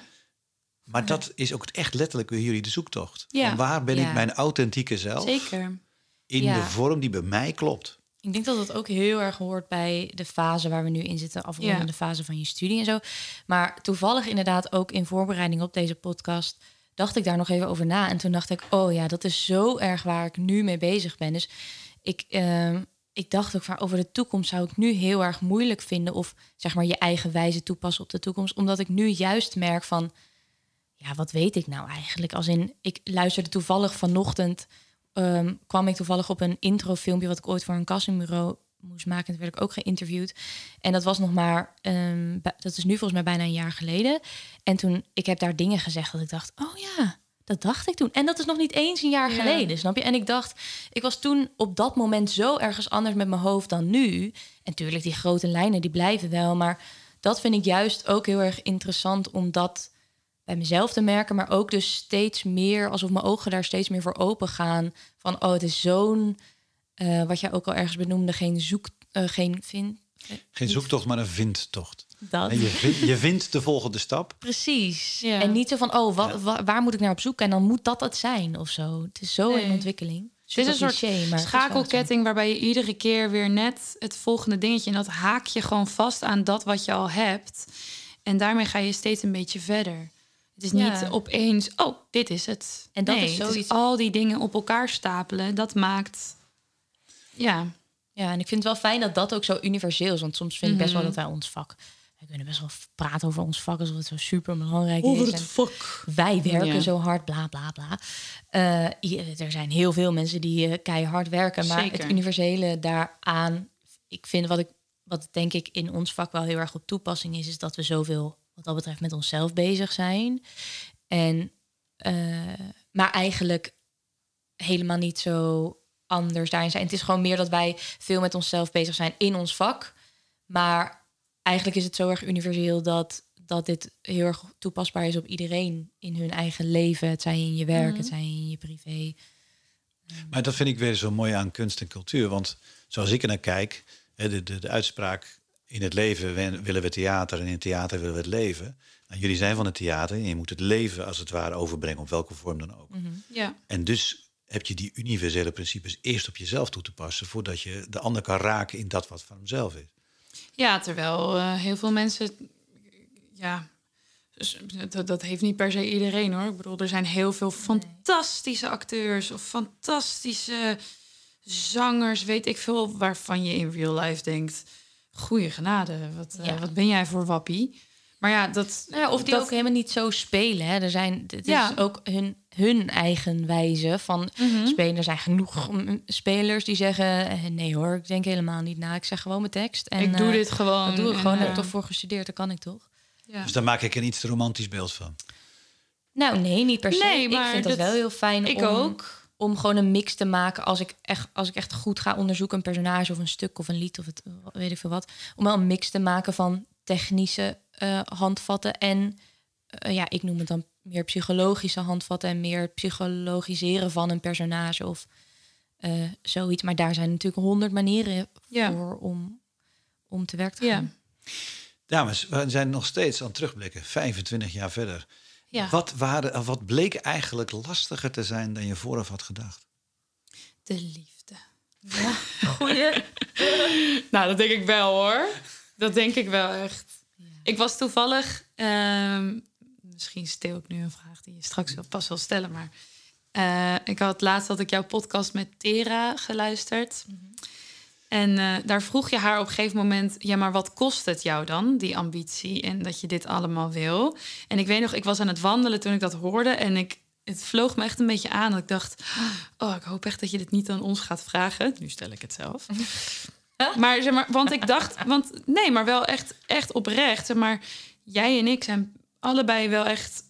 Maar dat is ook echt letterlijk bij jullie de zoektocht. Ja. Van waar ben ik mijn authentieke zelf zeker. in de vorm die bij mij klopt? Ik denk dat dat ook heel erg hoort bij de fase waar we nu in zitten, afrondende Ja. fase van je studie en zo. Maar toevallig inderdaad ook in voorbereiding op deze podcast dacht ik daar nog even over na. En toen dacht ik, oh ja, dat is zo erg waar ik nu mee bezig ben. Dus ik, ehm, ik dacht ook van over de toekomst zou ik nu heel erg moeilijk vinden. Of zeg maar je eigen wijze toepassen op de toekomst. Omdat ik nu juist merk van, ja, wat weet ik nou eigenlijk? Als in, ik luisterde toevallig vanochtend, ehm, kwam ik toevallig op een introfilmpje wat ik ooit voor een castingbureau moest maken. En toen werd ik ook geïnterviewd. En dat was nog maar, ehm, dat is nu volgens mij bijna een jaar geleden. En toen, ik heb daar dingen gezegd dat ik dacht, oh ja, dat dacht ik toen. En dat is nog niet eens een jaar Ja. geleden, snap je? En ik dacht, ik was toen op dat moment zo ergens anders met mijn hoofd dan nu. En natuurlijk, die grote lijnen, die blijven wel. Maar dat vind ik juist ook heel erg interessant om dat bij mezelf te merken. Maar ook dus steeds meer, alsof mijn ogen daar steeds meer voor open gaan. Van, oh, het is zo'n, eh, wat jij ook al ergens benoemde, geen zoek, eh, geen vind. Geen zoektocht, maar een vindtocht. Dat. En je, vindt, je vindt de volgende stap. Precies. Ja. En niet zo van, oh, wa- Ja. wa- waar moet ik naar op zoek? En dan moet dat het zijn of zo. Het is zo in Nee. ontwikkeling. Het is een soort schakelketting waarbij je iedere keer weer net het volgende dingetje... en dat haak je gewoon vast aan dat wat je al hebt. En daarmee ga je steeds een beetje verder. Het is Ja. niet opeens, oh, dit is het. En dat Nee, is het zoiets- al die dingen op elkaar stapelen, dat maakt... Ja, Ja, en ik vind het wel fijn dat dat ook zo universeel is. Want soms vind ik best wel Mhm. dat wij ons vak... We kunnen best wel praten over ons vak alsof het zo super belangrijk is. En fuck. wij werken Ja. zo hard, bla bla bla. Eh, er zijn heel veel mensen die eh, keihard werken. Maar Zeker. het universele daaraan... Ik vind wat ik, wat denk ik in ons vak wel heel erg op toepassing is... is dat we zoveel wat dat betreft met onszelf bezig zijn. En, eh, maar eigenlijk helemaal niet zo anders daarin zijn. Het is gewoon meer dat wij veel met onszelf bezig zijn in ons vak. Maar eigenlijk is het zo erg universeel dat, dat dit heel erg toepasbaar is op iedereen in hun eigen leven. Het zij in je werk, Mhm. het zij in je privé. Maar dat vind ik weer zo mooi aan kunst en cultuur. Want zoals ik er naar kijk, hè, de, de, de uitspraak in het leven willen we theater en in het theater willen we het leven. Nou, jullie zijn van het theater en je moet het leven als het ware overbrengen, op welke vorm dan ook. Ja. En dus heb je die universele principes eerst op jezelf toe te passen, voordat je de ander kan raken in dat wat van hemzelf is. Ja, terwijl eh, heel veel mensen... Ja, dus dat, dat heeft niet per se iedereen hoor. Ik bedoel, er zijn heel veel fantastische acteurs... of fantastische zangers, weet ik veel... waarvan je in real life denkt... goeie genade, wat, eh, wat ben jij voor wappie? Maar ja, dat... Nou ja, of die dat, ook helemaal niet zo spelen. Hè. Er zijn, het Ja. is ook hun, hun eigen wijze van Mhm. spelen. Er zijn genoeg mm, spelers die zeggen... eh, nee hoor, ik denk helemaal niet na. Ik zeg gewoon mijn tekst. En, ik doe eh, dit gewoon. Dat doe ik en, gewoon. Heb ik toch voor gestudeerd. Dat kan ik toch? ja. Dus daar maak ik een iets te romantisch beeld van. Nou, nee, niet per se. Nee, ik maar vind dat dat- wel heel fijn Ik om, ook. Om gewoon een mix te maken. Als ik, echt, als ik echt goed ga onderzoeken, een personage of een stuk of een lied of het weet ik veel wat. Om wel een mix te maken van technische eh, handvatten en eh, ja, ik noem het dan meer psychologische handvatten en meer het psychologiseren van een personage of eh, zoiets. Maar daar zijn natuurlijk honderd manieren Ja. voor om, om te werk te Ja. gaan. Dames, we zijn nog steeds aan het terugblikken, 25 jaar verder. Ja. Wat, waren, of wat bleek eigenlijk lastiger te zijn dan je vooraf had gedacht? De liefde. Goeie. Nou, dat denk ik wel hoor. Dat denk ik wel echt. Ik was toevallig, ehm, misschien stel ik nu een vraag die je straks wel pas wil stellen, maar eh, ik had laatst had ik jouw podcast met Tera geluisterd. En eh, daar vroeg je haar op een gegeven moment: ja, maar wat kost het jou dan, die ambitie en dat je dit allemaal wil? En ik weet nog, ik was aan het wandelen toen ik dat hoorde en ik, het vloog me echt een beetje aan. Dat ik dacht: oh, ik hoop echt dat je dit niet aan ons gaat vragen. Nu stel ik het zelf. Maar zeg maar, want ik dacht, want nee, maar wel echt, echt oprecht. Zeg maar, jij en ik zijn allebei wel echt,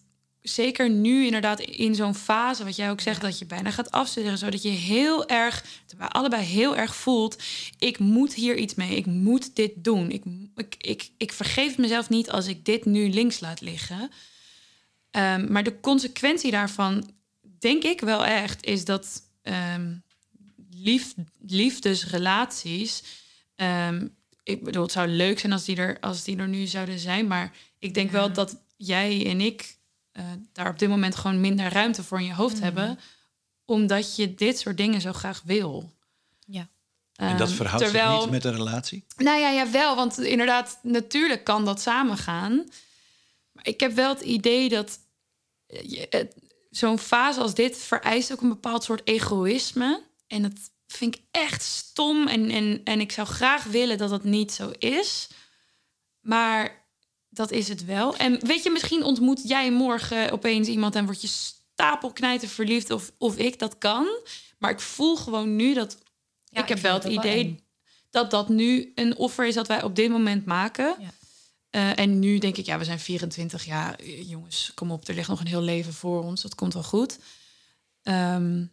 zeker nu inderdaad in zo'n fase, wat jij ook zegt, dat je bijna gaat afstuderen, zodat je heel erg, terwijl allebei heel erg voelt, ik moet hier iets mee, ik moet dit doen. Ik, ik, ik, ik vergeef mezelf niet als ik dit nu links laat liggen. Ehm, maar de consequentie daarvan, denk ik wel echt, is dat ehm, lief, liefdesrelaties. ehm, ik bedoel, het zou leuk zijn als die, er, als die er nu zouden zijn. Maar ik denk wel dat jij en ik eh, daar op dit moment gewoon minder ruimte voor in je hoofd hebben. Omdat je dit soort dingen zo graag wil. Ja. En dat Ehm, verhoudt terwijl, zich niet met een relatie? nou ja, ja, wel. Want inderdaad, natuurlijk kan dat samengaan. Maar ik heb wel het idee dat... eh, je- het- zo'n fase als dit vereist ook een bepaald soort egoïsme. En dat vind ik echt stom. En, en, en ik zou graag willen dat dat niet zo is. Maar dat is het wel. En weet je, misschien ontmoet jij morgen opeens iemand en word je stapelknijten verliefd of, of ik, dat kan. Maar ik voel gewoon nu dat... Ja, ik heb ik wel het wel idee dat dat nu een offer is dat wij op dit moment maken. Ja. Eh, en nu denk ik, ja, we zijn 24 jaar. Jongens, kom op, er ligt nog een heel leven voor ons. Dat komt wel goed. Ehm,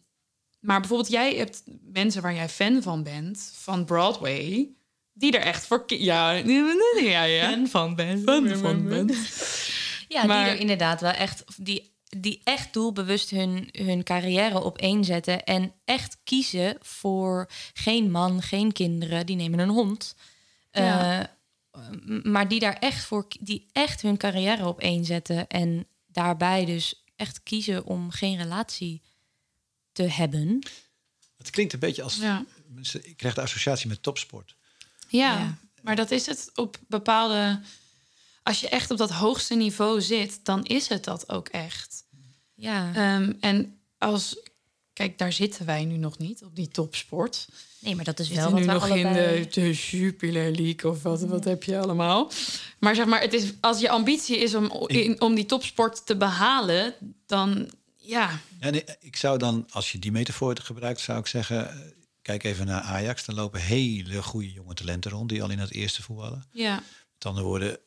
maar bijvoorbeeld, jij hebt mensen waar jij fan van bent, van Broadway, die er echt voor... Ja, ja, ja. van ben. Fan van bent. Ja, Maar- die er inderdaad wel echt, die, die echt doelbewust hun, hun carrière op één zetten. En echt kiezen voor geen man, geen kinderen. Die nemen een hond. Ja. Eh, maar die daar echt voor, die echt hun carrière op één zetten. En daarbij dus echt kiezen om geen relatie te hebben. Het klinkt een beetje als... Ja. Ik krijg de associatie met topsport. Ja, Ja. maar dat is het op bepaalde... Als je echt op dat hoogste niveau zit, dan is het dat ook echt. Ja, Ehm, en als... Kijk, daar zitten wij nu nog niet, op die topsport. nee, maar dat is We wel wat nu we nog in de, de Jupiler League of wat, wat heb je allemaal. Maar zeg maar, het is, als je ambitie is om, in, om die topsport te behalen, dan ja. Ja, nee, ik zou dan, als je die metafoor gebruikt, zou ik zeggen... Kijk even naar Ajax. Dan lopen hele goede jonge talenten rond... die al in het eerste voetballen. ja. Met andere woorden,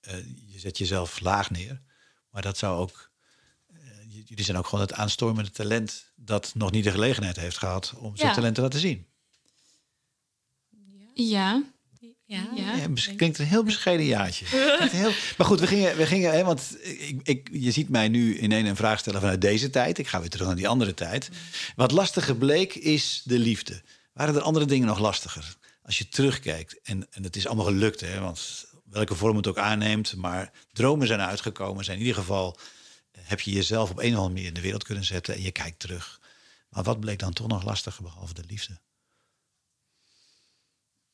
eh, je zet jezelf laag neer. Maar dat zou ook... eh, jullie zijn ook gewoon het aanstormende talent... dat nog niet de gelegenheid heeft gehad om zijn Ja. talent te laten zien. Ja. Ja, Ja. Ja, het klinkt een heel bescheiden jaartje. Heel... Maar goed, we gingen, we gingen hè, want ik, ik, je ziet mij nu in een vraag stellen vanuit deze tijd. Ik ga weer terug naar die andere tijd. Wat lastiger bleek is de liefde. Waren er andere dingen nog lastiger? Als je terugkijkt, en, en het is allemaal gelukt, hè, want welke vorm het ook aanneemt, maar dromen zijn uitgekomen. Zijn in ieder geval eh, heb je jezelf op een of andere manier in de wereld kunnen zetten en je kijkt terug. Maar wat bleek dan toch nog lastiger behalve de liefde?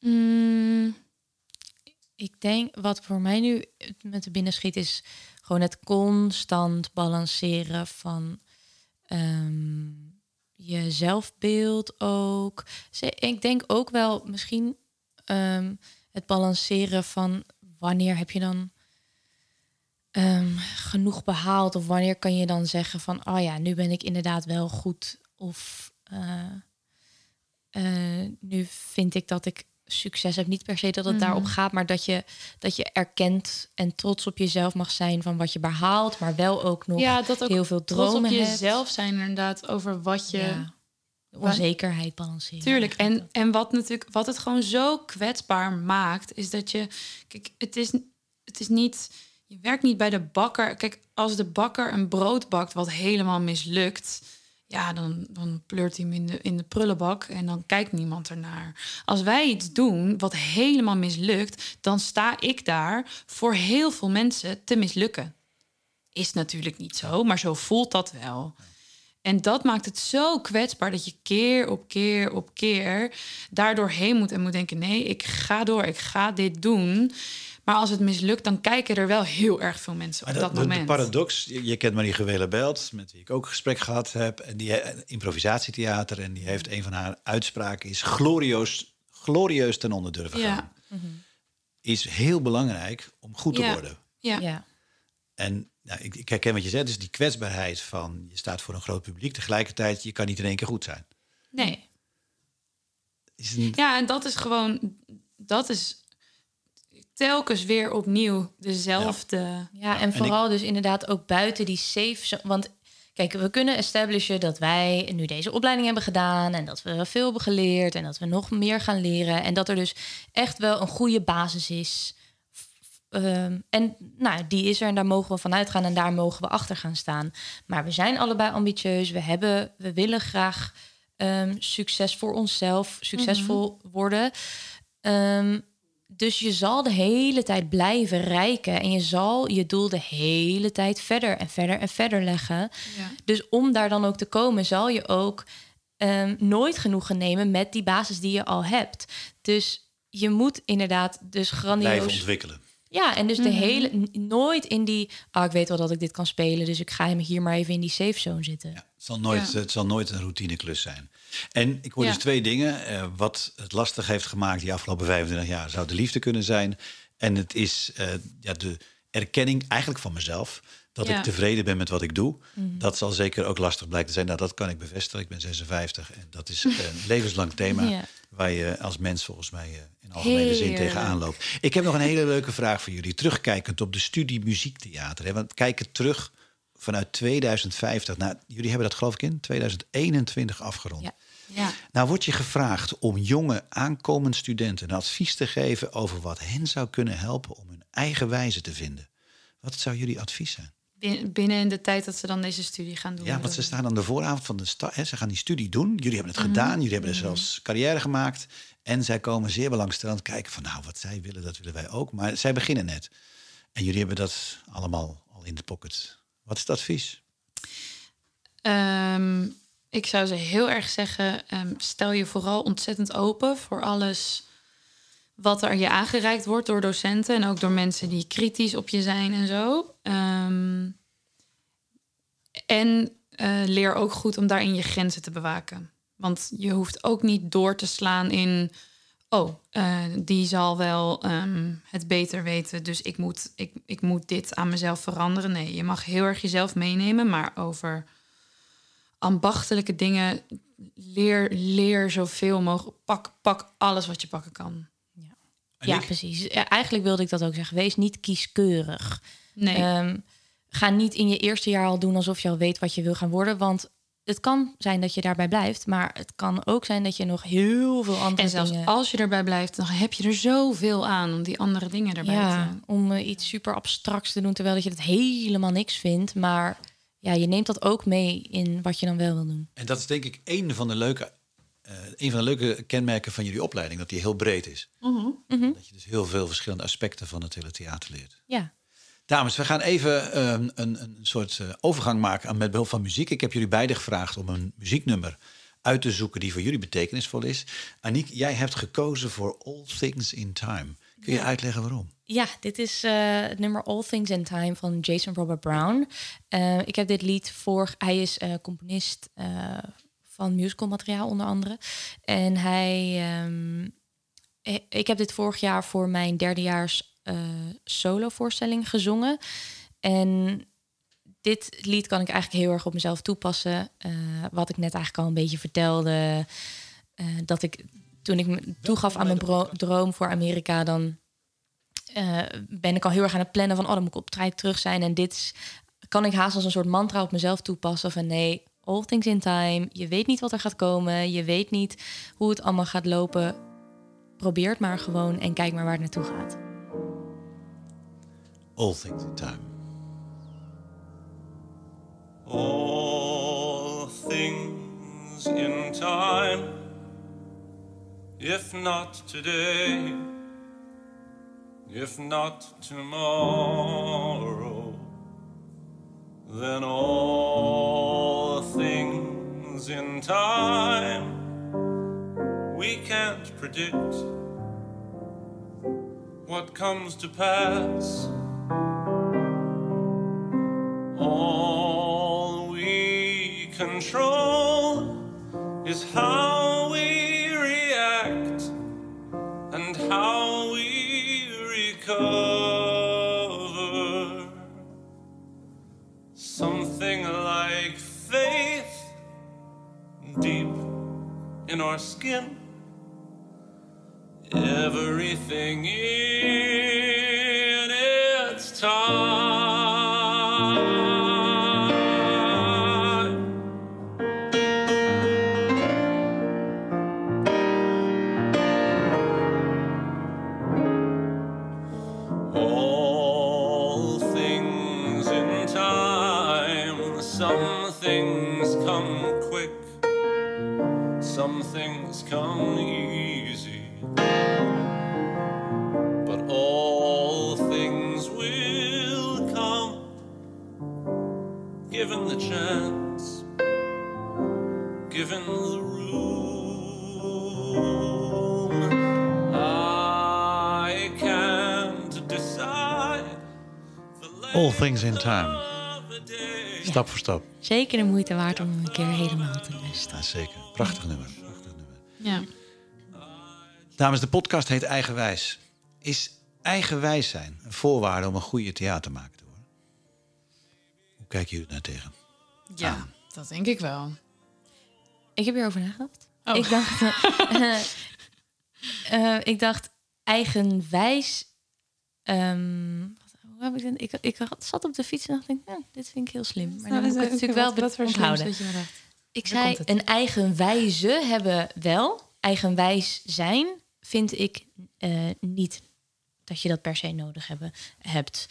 Mm, Ik denk wat voor mij nu met de binnenschiet is gewoon het constant balanceren van ehm, je zelfbeeld ook. Ik denk ook wel misschien ehm, het balanceren van wanneer heb je dan ehm, genoeg behaald of wanneer kan je dan zeggen van oh ja nu ben ik inderdaad wel goed of eh, eh, nu vind ik dat ik succes heb. Niet per se dat het Mhm. daarop gaat, maar dat je, dat je erkent en trots op jezelf mag zijn van wat je behaalt, maar wel ook nog ja, dat ook heel veel trots dromen op hebt. jezelf zijn inderdaad over wat je... Ja. Onzekerheid balanceren. Tuurlijk. En, en wat natuurlijk, wat het gewoon zo kwetsbaar maakt, is dat je. Kijk, het is, het is niet. Je werkt niet bij de bakker. Kijk, als de bakker een brood bakt wat helemaal mislukt. Ja, dan, dan pleurt hij hem in de, in de prullenbak en dan kijkt niemand ernaar. Als wij iets doen wat helemaal mislukt, dan sta ik daar voor heel veel mensen te mislukken. Is natuurlijk niet zo, maar zo voelt dat wel. En dat maakt het zo kwetsbaar dat je keer op keer op keer daardoor heen moet en moet denken: nee, ik ga door, ik ga dit doen. Maar als het mislukt, dan kijken er wel heel erg veel mensen Maar op dat, de, de moment. paradox, je, je kent Marie Gewele Belt, met wie ik ook een gesprek gehad heb. En die eh, improvisatietheater. En die heeft een van haar uitspraken is glorieus, glorieus ten onder durven gaan. ja, Is heel belangrijk om goed te worden. ja. Ja. En nou, ik, ik herken wat je zegt, dus die kwetsbaarheid van je staat voor een groot publiek. Tegelijkertijd, je kan niet in één keer goed zijn. nee. Is een- Ja, en dat is gewoon, dat is telkens weer opnieuw dezelfde. Ja, en ik- vooral dus inderdaad ook buiten die safe Want kijk, we kunnen establishen dat wij nu deze opleiding hebben gedaan... en dat we veel hebben geleerd en dat we nog meer gaan leren... en dat er dus echt wel een goede basis is... Ehm, en nou, die is er en daar mogen we vanuit gaan en daar mogen we achter gaan staan. Maar we zijn allebei ambitieus. We, hebben, we willen graag ehm, succes voor onszelf, succesvol worden. Ehm, dus je zal de hele tijd blijven rijken en je zal je doel de hele tijd verder en verder en verder leggen. Ja. Dus om daar dan ook te komen, zal je ook ehm, nooit genoegen nemen met die basis die je al hebt. Dus je moet inderdaad dus blijven grandioos ontwikkelen. Ja, en dus de Mhm. hele, nooit in die, ah, ik weet wel dat ik dit kan spelen, dus ik ga hem hier maar even in die safe zone zitten. Ja, zal nooit, Ja. het zal nooit een routineklus zijn. En ik hoor Ja. dus twee dingen. Eh, wat het lastig heeft gemaakt die afgelopen 25 jaar zou de liefde kunnen zijn. En het is eh, ja, de erkenning eigenlijk van mezelf. Dat Ja. ik tevreden ben met wat ik doe. Mhm. Dat zal zeker ook lastig blijken te zijn. Nou, dat kan ik bevestigen. Ik ben 56 en dat is een levenslang thema. Waar je als mens volgens mij eh, in algemene zin tegenaan loopt. Ik heb nog een hele leuke vraag voor jullie. Terugkijkend op de studie muziektheater. Hè? Want kijken terug vanuit 2050. Nou, jullie hebben dat geloof ik in 2021 afgerond. Ja. Ja. Nou wordt je gevraagd om jonge aankomende studenten een advies te geven over wat hen zou kunnen helpen om hun eigen wijze te vinden. Wat zou jullie advies zijn? Bin- Binnen in de tijd dat ze dan deze studie gaan doen. Ja, want ze staan aan de vooravond van de start. Ze gaan die studie doen. Jullie hebben het gedaan. Jullie hebben er zelfs carrière gemaakt. En zij komen zeer belangstellend kijken van... nou, wat zij willen, dat willen wij ook. Maar zij beginnen net. En jullie hebben dat allemaal al in de pocket. Wat is het advies? Ehm, ik zou ze heel erg zeggen, ehm, stel je vooral ontzettend open voor alles wat er je aangereikt wordt door docenten en ook door mensen die kritisch op je zijn en zo. Ehm, en eh, leer ook goed om daarin je grenzen te bewaken. Want je hoeft ook niet door te slaan in, oh, eh, die zal wel ehm, het beter weten, dus ik moet, ik, ik moet dit aan mezelf veranderen. Nee, je mag heel erg jezelf meenemen, maar over ambachtelijke dingen leer, leer zoveel mogelijk. Pak, pak alles wat je pakken kan. Ja, ik- precies. Eigenlijk wilde ik dat ook zeggen. Wees niet kieskeurig. Nee. Ehm, ga niet in je eerste jaar al doen alsof je al weet wat je wil gaan worden. Want het kan zijn dat je daarbij blijft. Maar het kan ook zijn dat je nog heel veel andere en zelfs dingen... als je erbij blijft, dan heb je er zoveel aan om die andere dingen erbij ja, te... om eh, iets super abstracts te doen, terwijl dat je het helemaal niks vindt. Maar ja, je neemt dat ook mee in wat je dan wel wil doen. En dat is denk ik een van de leuke, eh, een van de leuke kenmerken van jullie opleiding. Dat die heel breed is. Mhm. Dat je dus heel veel verschillende aspecten van het hele theater leert. Ja. Dames, we gaan even ehm, een, een soort eh, overgang maken met behulp van muziek. Ik heb jullie beiden gevraagd om een muzieknummer uit te zoeken die voor jullie betekenisvol is. Aniek, jij hebt gekozen voor All Things in Time. Kun je uitleggen waarom? Ja, dit is eh, het nummer All Things in Time van Jason Robert Brown. Eh, ik heb dit lied voor. Hij is componist van musicalmateriaal onder andere. En hij. ehm, eh, ik heb dit vorig jaar voor mijn derdejaars eh solo-voorstelling gezongen. En dit lied kan ik eigenlijk heel erg op mezelf toepassen. Eh, wat ik net eigenlijk al een beetje vertelde. eh, dat ik toen ik me toegaf aan mijn droom voor Amerika, dan ben ik al heel erg aan het plannen van, oh, dan moet ik op tijd terug zijn. En dit is- kan ik haast als een soort mantra op mezelf toepassen van nee, all things in time. Je weet niet wat er gaat komen. Je weet niet hoe het allemaal gaat lopen. Probeer het maar gewoon en kijk maar waar het naartoe gaat. All Things in Time. All things in time, if not today, if not tomorrow, then all things in time we can't predict what comes to pass. All we control is how we react and how we recover. Something like faith deep in our skin. Everything in time. Stap voor stap. Zeker de moeite waard om hem een keer helemaal te luisteren. Ja, zeker. Prachtig nummer. Prachtig nummer. Ja. Dames, de podcast heet Eigenwijs. Is eigenwijs zijn een voorwaarde om een goede theatermaker te worden? Hoe kijken jullie daar tegen? ja, dat denk ik wel. Ik heb hierover nagedacht. Oh. Ik dacht, eh, eh, ik dacht eigenwijs. ehm, hoe heb ik, dit? ik, zat op de fiets en dacht ik, ja, dit vind ik heel slim. Maar dan moet ik het natuurlijk wel wat onthouden. dat je me dacht. Ik Daar zei een eigenwijze hebben wel. Eigenwijs zijn vind ik eh, niet dat je dat per se nodig hebben, hebt.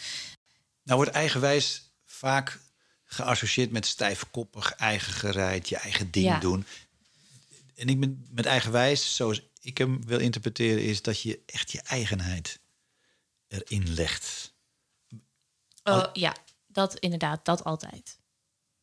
Nou wordt eigenwijs vaak geassocieerd met stijfkoppig, eigen gereid, je eigen ding Ja. doen. En ik ben met eigenwijs, zoals ik hem wil interpreteren, is dat je echt je eigenheid erin legt. Oh, ja, dat inderdaad, dat altijd.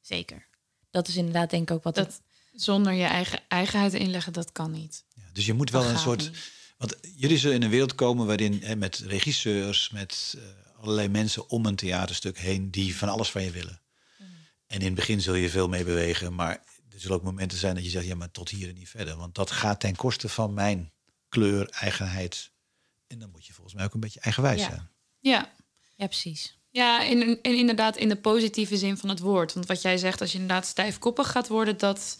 Zeker. Dat is inderdaad denk ik ook wat het- zonder je eigen eigenheid inleggen, dat kan niet. Ja, dus je moet wel Dat een soort. niet. Want jullie zullen in een wereld komen waarin hè, met regisseurs, met eh, allerlei mensen om een theaterstuk heen die van alles van je willen. Mm. En in het begin zul je veel mee bewegen, maar er zullen ook momenten zijn dat je zegt, ja, maar tot hier en niet verder. Want dat gaat ten koste van mijn kleur, eigenheid. En dan moet je volgens mij ook een beetje eigenwijs Ja. zijn. Ja, Ja, precies. Ja, en, en inderdaad in de positieve zin van het woord. Want wat jij zegt, als je inderdaad stijfkoppig gaat worden, dat.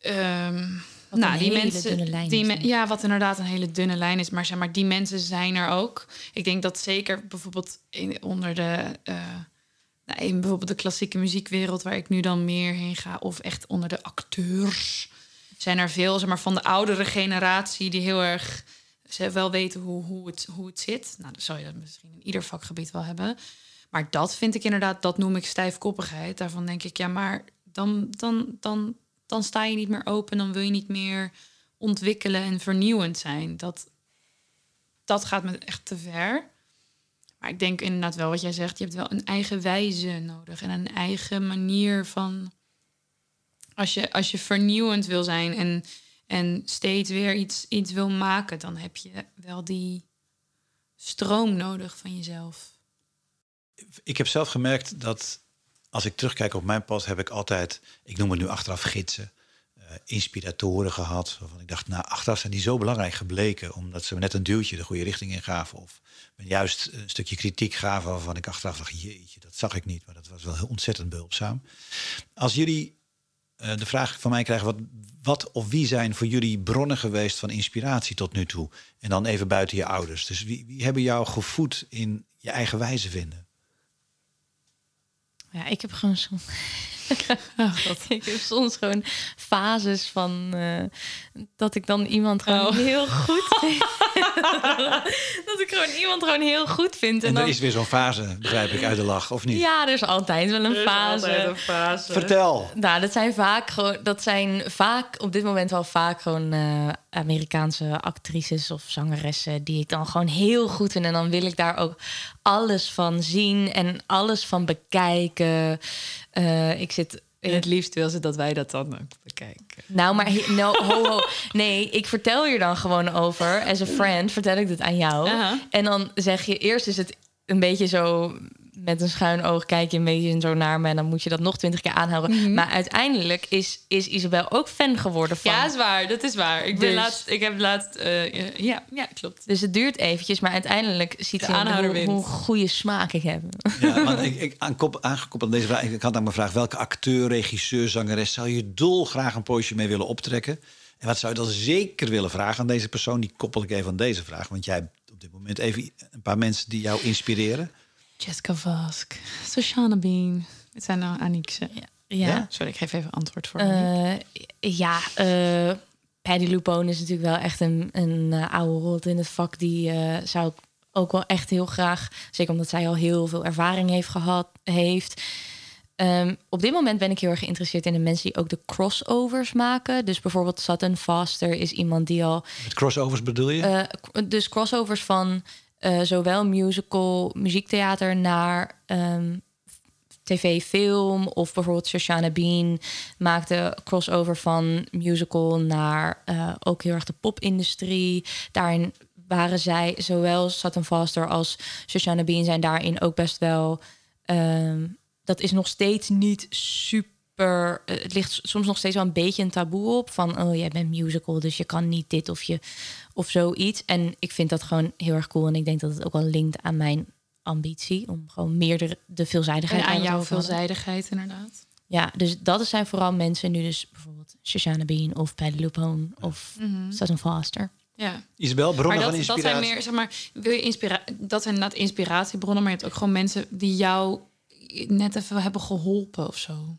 ehm, nou, die mensen. die me- ja, wat inderdaad een hele dunne lijn is. Maar zeg maar, die mensen zijn er ook. Ik denk dat zeker bijvoorbeeld in, onder de. eh, nou, in bijvoorbeeld de klassieke muziekwereld, waar ik nu dan meer heen ga, of echt onder de acteurs, zijn er veel zeg maar, van de oudere generatie die heel erg ze wel weten hoe, hoe, het, hoe het zit. Nou, dan zou je dat misschien in ieder vakgebied wel hebben. Maar dat vind ik inderdaad, dat noem ik stijfkoppigheid. Daarvan denk ik, ja, maar dan, dan, dan, dan sta je niet meer open, dan wil je niet meer ontwikkelen en vernieuwend zijn. Dat, dat gaat me echt te ver. Maar ik denk inderdaad wel wat jij zegt, je hebt wel een eigen wijze nodig en een eigen manier van. Als je, als je vernieuwend wil zijn en, en steeds weer iets, iets wil maken, dan heb je wel die stroom nodig van jezelf. Ik heb zelf gemerkt dat als ik terugkijk op mijn pad, heb ik altijd, ik noem het nu achteraf gidsen, eh, inspiratoren gehad. Waarvan ik dacht, nou, achteraf zijn die zo belangrijk gebleken, omdat ze me net een duwtje de goede richting in gaven. Of me juist een stukje kritiek gaven waarvan ik achteraf dacht, jeetje, dat zag ik niet. Maar dat was wel heel ontzettend behulpzaam. Als jullie eh, de vraag van mij krijgen, wat, wat of wie zijn voor jullie bronnen geweest van inspiratie tot nu toe? En dan even buiten je ouders. Dus wie, wie hebben jou gevoed in je eigen wijze vinden? Ja, ik heb gewoon soms. ik heb soms gewoon fases van eh, dat ik dan iemand gewoon Oh. heel goed vind. dat ik gewoon iemand gewoon heel goed vind. En, En dan, er is weer zo'n fase, begrijp ik, uit de lach, of niet? Ja, er is altijd wel een fase. Vertel. Nou, dat zijn vaak gewoon, dat zijn vaak op dit moment wel vaak gewoon eh, Amerikaanse actrices of zangeressen die ik dan gewoon heel goed vind. En dan wil ik daar ook alles van zien en alles van bekijken. Eh, ik zit in het liefst wil ze dat wij dat dan ook bekijken. nou, maar he- no, ho, ho. Nee, ik vertel je dan gewoon over. As a friend vertel ik dit aan jou. En dan zeg je, eerst is het een beetje zo... met een schuin oog kijk je een beetje zo naar me... en dan moet je dat nog twintig keer aanhouden. Mhm. Maar uiteindelijk is, is Isabel ook fan geworden van... Ja, is waar. Dat is waar. Ik, ben Dus- laatst, ik heb laatst... eh, ja, ja, klopt. Dus het duurt eventjes, maar uiteindelijk ziet aanhouder hoe, hoe goede smaak ik heb. Ja, want ik, ik, aankop- aangekoppeld aan deze vraag, ik had aan mijn vraag... welke acteur, regisseur, zangeres zou je dolgraag een poosje mee willen optrekken? En wat zou je dan zeker willen vragen aan deze persoon? Die koppel ik even aan deze vraag. Want jij hebt op dit moment even een paar mensen die jou inspireren. Jessica Vask, Shoshana Bean. Het zijn nou Aniekse. Ja, Ja? Sorry, ik geef even antwoord voor. Eh, ja eh Paddy Lupone is natuurlijk wel echt een, een eh, oude rot in het vak. Die eh, zou ik ook wel echt heel graag... zeker omdat zij al heel veel ervaring heeft gehad, heeft... Ehm, op dit moment ben ik heel erg geïnteresseerd in de mensen die ook de crossovers maken. Dus bijvoorbeeld Sutton Foster is iemand die al Met crossovers bedoel je? eh, dus crossovers van eh, zowel musical, muziektheater naar ehm, tv, film. Of bijvoorbeeld Shoshana Bean maakte crossover van musical naar eh, ook heel erg de popindustrie. Daarin waren zij, zowel Sutton Foster als Shoshana Bean, zijn daarin ook best wel. ehm, dat is nog steeds niet super. eh, Het ligt soms nog steeds wel een beetje een taboe op. Van oh, jij bent musical, dus je kan niet dit of je of zoiets. En ik vind dat gewoon heel erg cool. En ik denk dat het ook wel linkt aan mijn ambitie om gewoon meer de, de veelzijdigheid En aan jouw veelzijdigheid, inderdaad. Ja, dus dat zijn vooral mensen nu dus bijvoorbeeld Shoshana Bean of Patty LuPone of Sutton Foster. Ja. Isabel, bronnen Maar van dat, dat inspiratie. zijn meer, zeg maar, wil je inspira dat zijn inderdaad inspiratiebronnen, maar je hebt ook gewoon mensen die jou net even hebben geholpen of zo.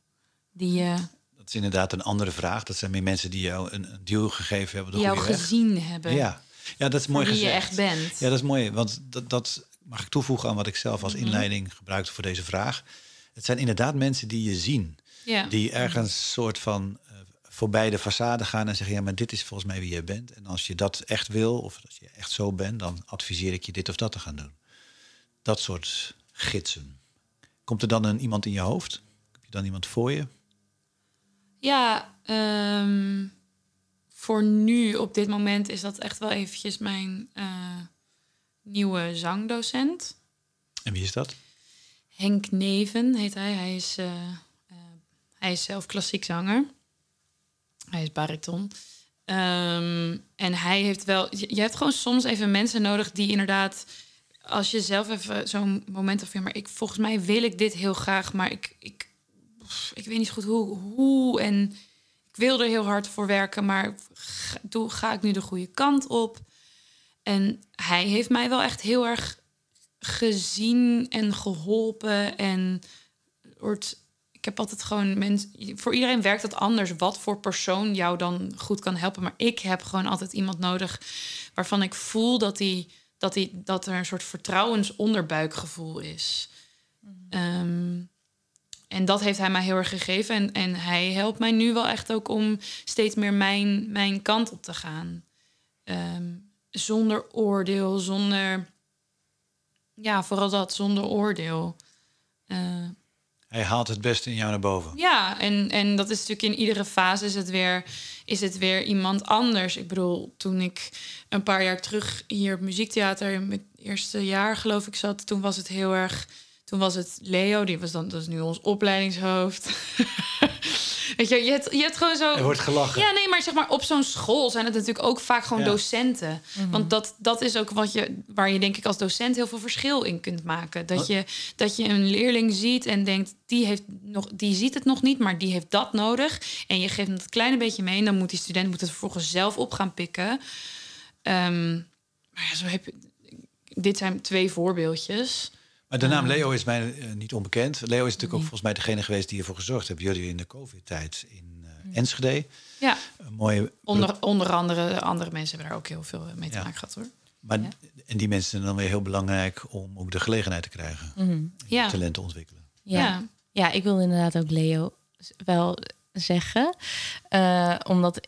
Die Dat is inderdaad een andere vraag. Dat zijn meer mensen die jou een, een duw gegeven hebben. De jou weg. gezien hebben. Ja. ja, dat is mooi wie gezegd. je echt bent. Ja, dat is mooi. Want dat, dat mag ik toevoegen aan wat ik zelf Mhm. als inleiding gebruikte voor deze vraag. Het zijn inderdaad mensen die je zien. Ja. Die ergens soort van eh, voorbij de façade gaan en zeggen... ja, maar dit is volgens mij wie je bent. En als je dat echt wil, of als je echt zo bent... dan adviseer ik je dit of dat te gaan doen. Dat soort gidsen. Komt er dan een, iemand in je hoofd? Heb je dan iemand voor je? Ja, ehm, voor nu, op dit moment, is dat echt wel eventjes mijn eh, nieuwe zangdocent. En wie is dat? Henk Neven heet hij. Hij is, eh, eh, hij is zelf klassiek zanger. Hij is bariton. Ehm, en hij heeft wel... Je, je hebt gewoon soms even mensen nodig die inderdaad... Als je zelf even zo'n moment of ja, maar ik, volgens mij wil ik dit heel graag, maar ik, ik, ik weet niet goed hoe, hoe. En ik wil er heel hard voor werken, maar ga, doe, ga ik nu de goede kant op? En hij heeft mij wel echt heel erg gezien en geholpen. En wordt, ik heb altijd gewoon mensen. Voor iedereen werkt het anders. Wat voor persoon jou dan goed kan helpen. Maar ik heb gewoon altijd iemand nodig waarvan ik voel dat, hij, dat, hij, dat er een soort vertrouwensonderbuikgevoel is. Ehm, en dat heeft hij mij heel erg gegeven. En, en hij helpt mij nu wel echt ook om steeds meer mijn, mijn kant op te gaan. Ehm, zonder oordeel, zonder. Ja, vooral dat, zonder oordeel. Eh, Hij haalt het beste in jou naar boven. ja, en, en dat is natuurlijk in iedere fase is het, weer, is het weer iemand anders. Ik bedoel, toen ik een paar jaar terug hier op muziektheater in mijn eerste jaar geloof ik zat, toen was het heel erg. Toen was het Leo, die was dan dat is nu ons opleidingshoofd. Weet je, je hebt, je hebt gewoon zo. Er wordt gelachen. Ja, nee, maar zeg maar op zo'n school zijn het natuurlijk ook vaak gewoon Ja. docenten. Want dat, dat is ook wat je, waar je denk ik als docent heel veel verschil in kunt maken. Dat je, dat je een leerling ziet en denkt, die, heeft nog, die ziet het nog niet, maar die heeft dat nodig. En je geeft hem dat kleine beetje mee en dan moet die student moet het vervolgens zelf op gaan pikken. Ehm, maar ja, zo heb je, dit zijn twee voorbeeldjes. Maar de naam Leo is mij eh, niet onbekend. Leo is natuurlijk ook volgens mij degene geweest die ervoor gezorgd heeft. Jullie in de COVID-tijd in eh, Enschede. Ja, Een mooie. onder, onder andere andere mensen hebben daar ook heel veel mee te Ja. maken gehad hoor. Maar, Ja. En die mensen zijn dan weer heel belangrijk om ook de gelegenheid te krijgen. om Ja. Talent te ontwikkelen. Ja. Ja. ja. ik wil inderdaad ook Leo wel zeggen. Eh, omdat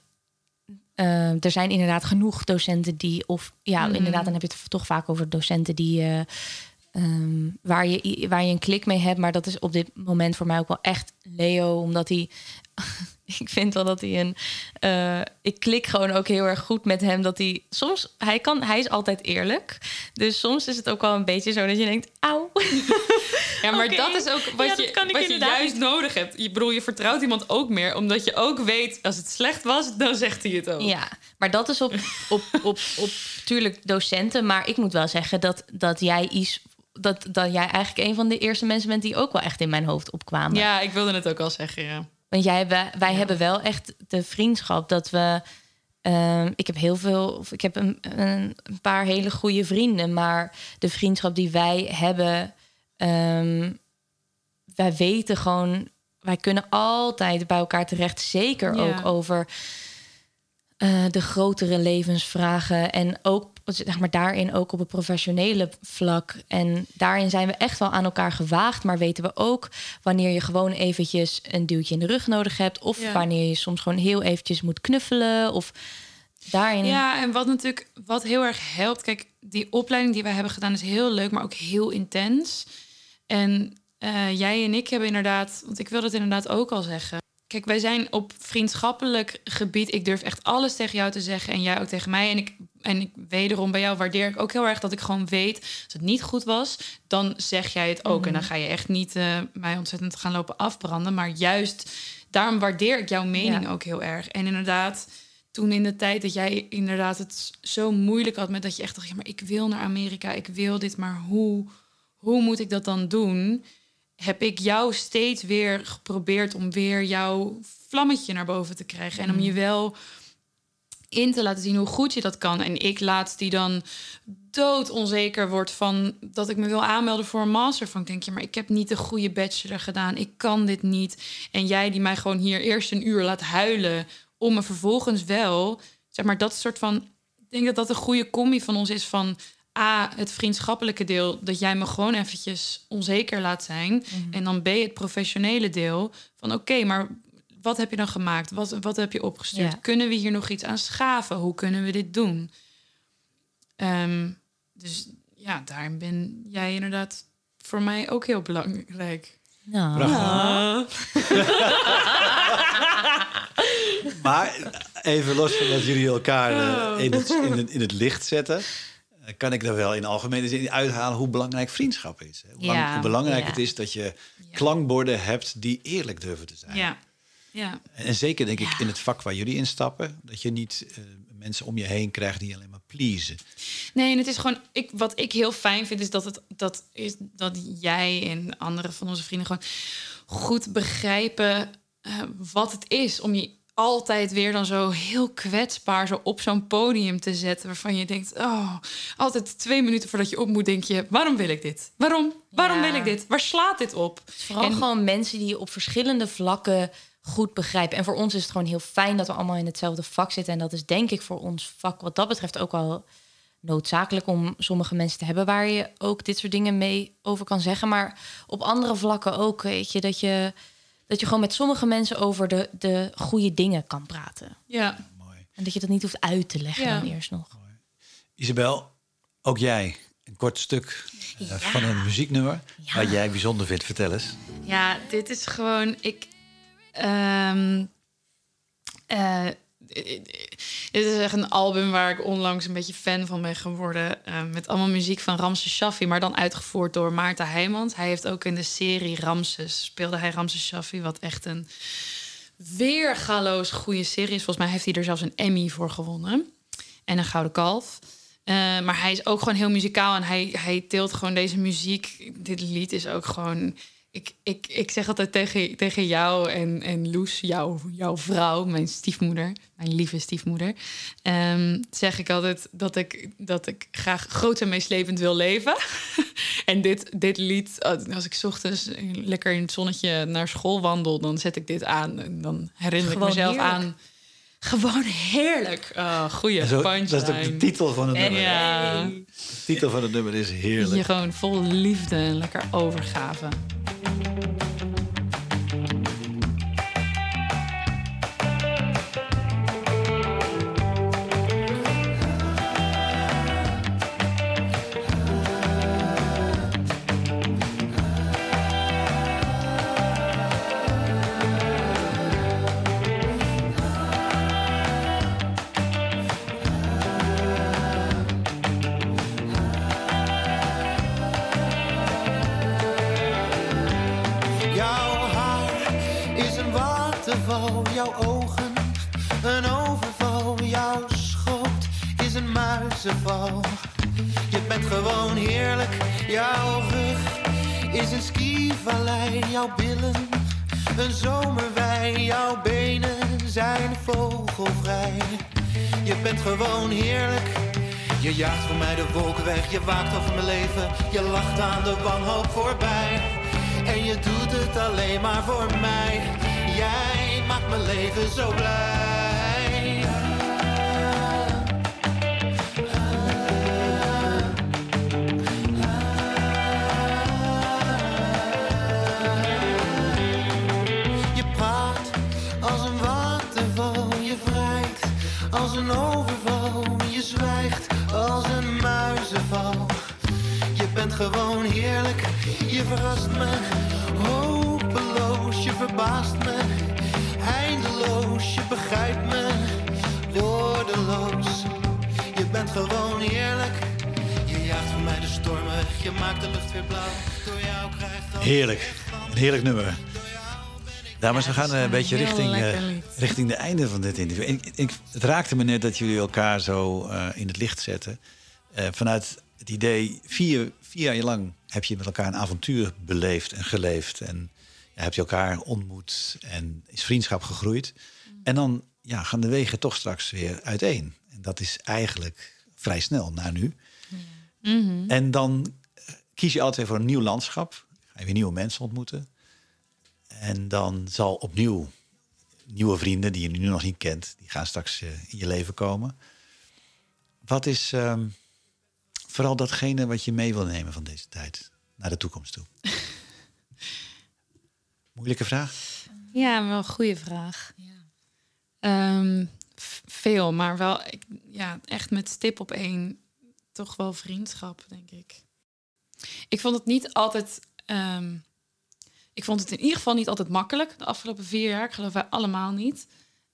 er zijn inderdaad genoeg docenten die... of ja, Mhm. inderdaad, dan heb je het toch vaak over docenten die... eh, ehm, waar, je, waar je een klik mee hebt. Maar dat is op dit moment voor mij ook wel echt Leo. Omdat hij... ik vind wel dat hij een... eh, ik klik gewoon ook heel erg goed met hem. Dat hij soms... Hij, kan, hij is altijd eerlijk. Dus soms is het ook wel een beetje zo dat je denkt... Auw. Ja, maar dat is ook wat Ja, je, wat je juist nodig hebt. Je bedoel, je vertrouwt iemand ook meer, omdat je ook weet als het slecht was, dan zegt hij het ook. Ja, maar dat is op, op, op, op tuurlijk docenten. Maar ik moet wel zeggen dat, dat jij iets. Dat, dat jij eigenlijk een van de eerste mensen bent die ook wel echt in mijn hoofd opkwamen. Ja, ik wilde het ook al zeggen. Ja. Want jij, wij, wij hebben wel echt de vriendschap dat we. ehm, ik heb heel veel, of ik heb een, een, een paar hele goede vrienden, maar de vriendschap die wij hebben, ehm, wij weten gewoon, wij kunnen altijd bij elkaar terecht, zeker Ja. ook over eh, de grotere levensvragen en ook zeg maar daarin ook op het professionele vlak en daarin zijn we echt wel aan elkaar gewaagd, maar weten we ook wanneer je gewoon eventjes een duwtje in de rug nodig hebt of Ja. wanneer je soms gewoon heel eventjes moet knuffelen of daarin ja, en wat natuurlijk wat heel erg helpt. Kijk, die opleiding die wij hebben gedaan is heel leuk, maar ook heel intens. En eh, jij en ik hebben inderdaad, want ik wil het inderdaad ook al zeggen. Kijk, wij zijn op vriendschappelijk gebied. Ik durf echt alles tegen jou te zeggen en jij ook tegen mij. En ik en ik, wederom bij jou waardeer ik ook heel erg dat ik gewoon weet... als het niet goed was, dan zeg jij het ook. En dan ga je echt niet eh, mij ontzettend gaan lopen afbranden. Maar juist daarom waardeer ik jouw mening Ja. ook heel erg. En inderdaad, toen in de tijd dat jij inderdaad het zo moeilijk had... met dat je echt dacht, ja, maar ik wil naar Amerika, ik wil dit... maar hoe, hoe moet ik dat dan doen heb ik jou steeds weer geprobeerd om weer jouw vlammetje naar boven te krijgen. En om je wel in te laten zien hoe goed je dat kan. En ik laat die dan dood onzeker wordt van dat ik me wil aanmelden voor een master. Van ik denk je, maar ik heb niet de goede bachelor gedaan. Ik kan dit niet. En jij die mij gewoon hier eerst een uur laat huilen om me vervolgens wel, zeg maar dat soort van. Ik denk dat dat een goede combi van ons is van A, het vriendschappelijke deel, dat jij me gewoon eventjes onzeker laat zijn. En dan B, het professionele deel van oké, maar wat heb je dan gemaakt? Wat, wat heb je opgestuurd? Ja. Kunnen we hier nog iets aan schaven? Hoe kunnen we dit doen? Ehm, dus ja, daarin ben jij inderdaad voor mij ook heel belangrijk. Nou, Maar even los van dat jullie elkaar eh, in, het, in, het, in het licht zetten... eh, kan ik er wel in algemene zin uithalen hoe belangrijk vriendschap is. Hè? Hoe, lang- Ja, hoe belangrijk ja. het is dat je klankborden hebt die eerlijk durven te zijn. Ja, ja. En zeker denk ik in het vak waar jullie instappen... dat je niet eh, mensen om je heen krijgt die alleen maar pleasen. Nee, en het is gewoon. Ik, wat ik heel fijn vind, is dat, het, dat, is dat jij en andere van onze vrienden gewoon goed begrijpen eh, wat het is om je altijd weer dan zo heel kwetsbaar zo op zo'n podium te zetten. Waarvan je denkt, oh, altijd twee minuten voordat je op moet, denk je, waarom wil ik dit? Waarom? Waarom Ja. wil ik dit? Waar slaat dit op? Vooral En- gewoon mensen die je op verschillende vlakken goed begrijpen. En voor ons is het gewoon heel fijn dat we allemaal in hetzelfde vak zitten. En dat is denk ik voor ons vak wat dat betreft ook wel noodzakelijk om sommige mensen te hebben waar je ook dit soort dingen mee over kan zeggen. Maar op andere vlakken ook, weet je, dat je, dat je gewoon met sommige mensen over de, de goede dingen kan praten. Ja, Mooi. En dat je dat niet hoeft uit te leggen Ja. dan eerst nog. Isabel, ook jij. Een kort stuk eh, Ja. van een muzieknummer... Ja. wat jij bijzonder vindt. Vertel eens. Ja, dit is gewoon. Ik. ehm, eh, dit is echt een album waar ik onlangs een beetje fan van ben geworden. eh, met allemaal muziek van Ramses Shaffi, maar dan uitgevoerd door Maarten Heijmans. Hij heeft ook in de serie Ramses speelde hij Ramses Shaffi, wat echt een weergaloos goede serie is. Volgens mij heeft hij er zelfs een Emmy voor gewonnen en een gouden kalf. Eh, maar hij is ook gewoon heel muzikaal en hij, hij teelt gewoon deze muziek. Dit lied is ook gewoon. Ik, ik, ik zeg altijd tegen, tegen jou en, en Loes, jouw, jouw vrouw, mijn stiefmoeder, mijn lieve stiefmoeder. ehm, zeg ik altijd dat ik, dat ik graag groot en meeslepend wil leven. en dit, dit lied, als ik 's ochtends lekker in het zonnetje naar school wandel, dan zet ik dit aan. En dan herinner Gewoon ik mezelf heerlijk. aan. Gewoon heerlijk. Oh, goeie Zo, punchline. dat is ook de titel van het En nummer. Ja. De titel van het nummer is heerlijk. Je gewoon vol liefde en lekker overgave. Jouw billen een zomerwei, jouw benen zijn vogelvrij. Je bent gewoon heerlijk. Je jaagt voor mij de wolken weg, je waakt over mijn leven. Je lacht aan de wanhoop voorbij. En je doet het alleen maar voor mij. Jij maakt mijn leven zo blij. Zwijgt als een muizenval. Je bent gewoon heerlijk, je verrast me. Hopeloos, je verbaast me. Eindeloos, je begrijpt me. Woordeloos, je bent gewoon eerlijk. Je jaagt voor mij de storm weg, je maakt de lucht weer blauw. Door jou krijg ik Heerlijk. Een heerlijk nummer. Dames, we gaan eh, een beetje richting, eh, richting de einde van dit interview. Ik, ik, het raakte me net dat jullie elkaar zo eh, in het licht zetten. Vanuit het idee, vier, vier jaar lang heb je met elkaar een avontuur beleefd en geleefd. En ja, heb je elkaar ontmoet en is vriendschap gegroeid. En dan ja, gaan de wegen toch straks weer uiteen. En dat is eigenlijk vrij snel na nu. Mhm. En dan kies je altijd weer voor een nieuw landschap. Ga je weer nieuwe mensen ontmoeten. En dan zal opnieuw nieuwe vrienden die je nu nog niet kent, die gaan straks eh, in je leven komen. Wat is ehm, vooral datgene wat je mee wil nemen van deze tijd naar de toekomst toe? Moeilijke vraag? Ja, wel een goede vraag. Ehm, v- veel, maar wel ik, ja, echt met stip op één. Toch wel vriendschap, denk ik. Ik vond het niet altijd. ehm, ik vond het in ieder geval niet altijd makkelijk de afgelopen vier jaar. Ik geloof wij allemaal niet.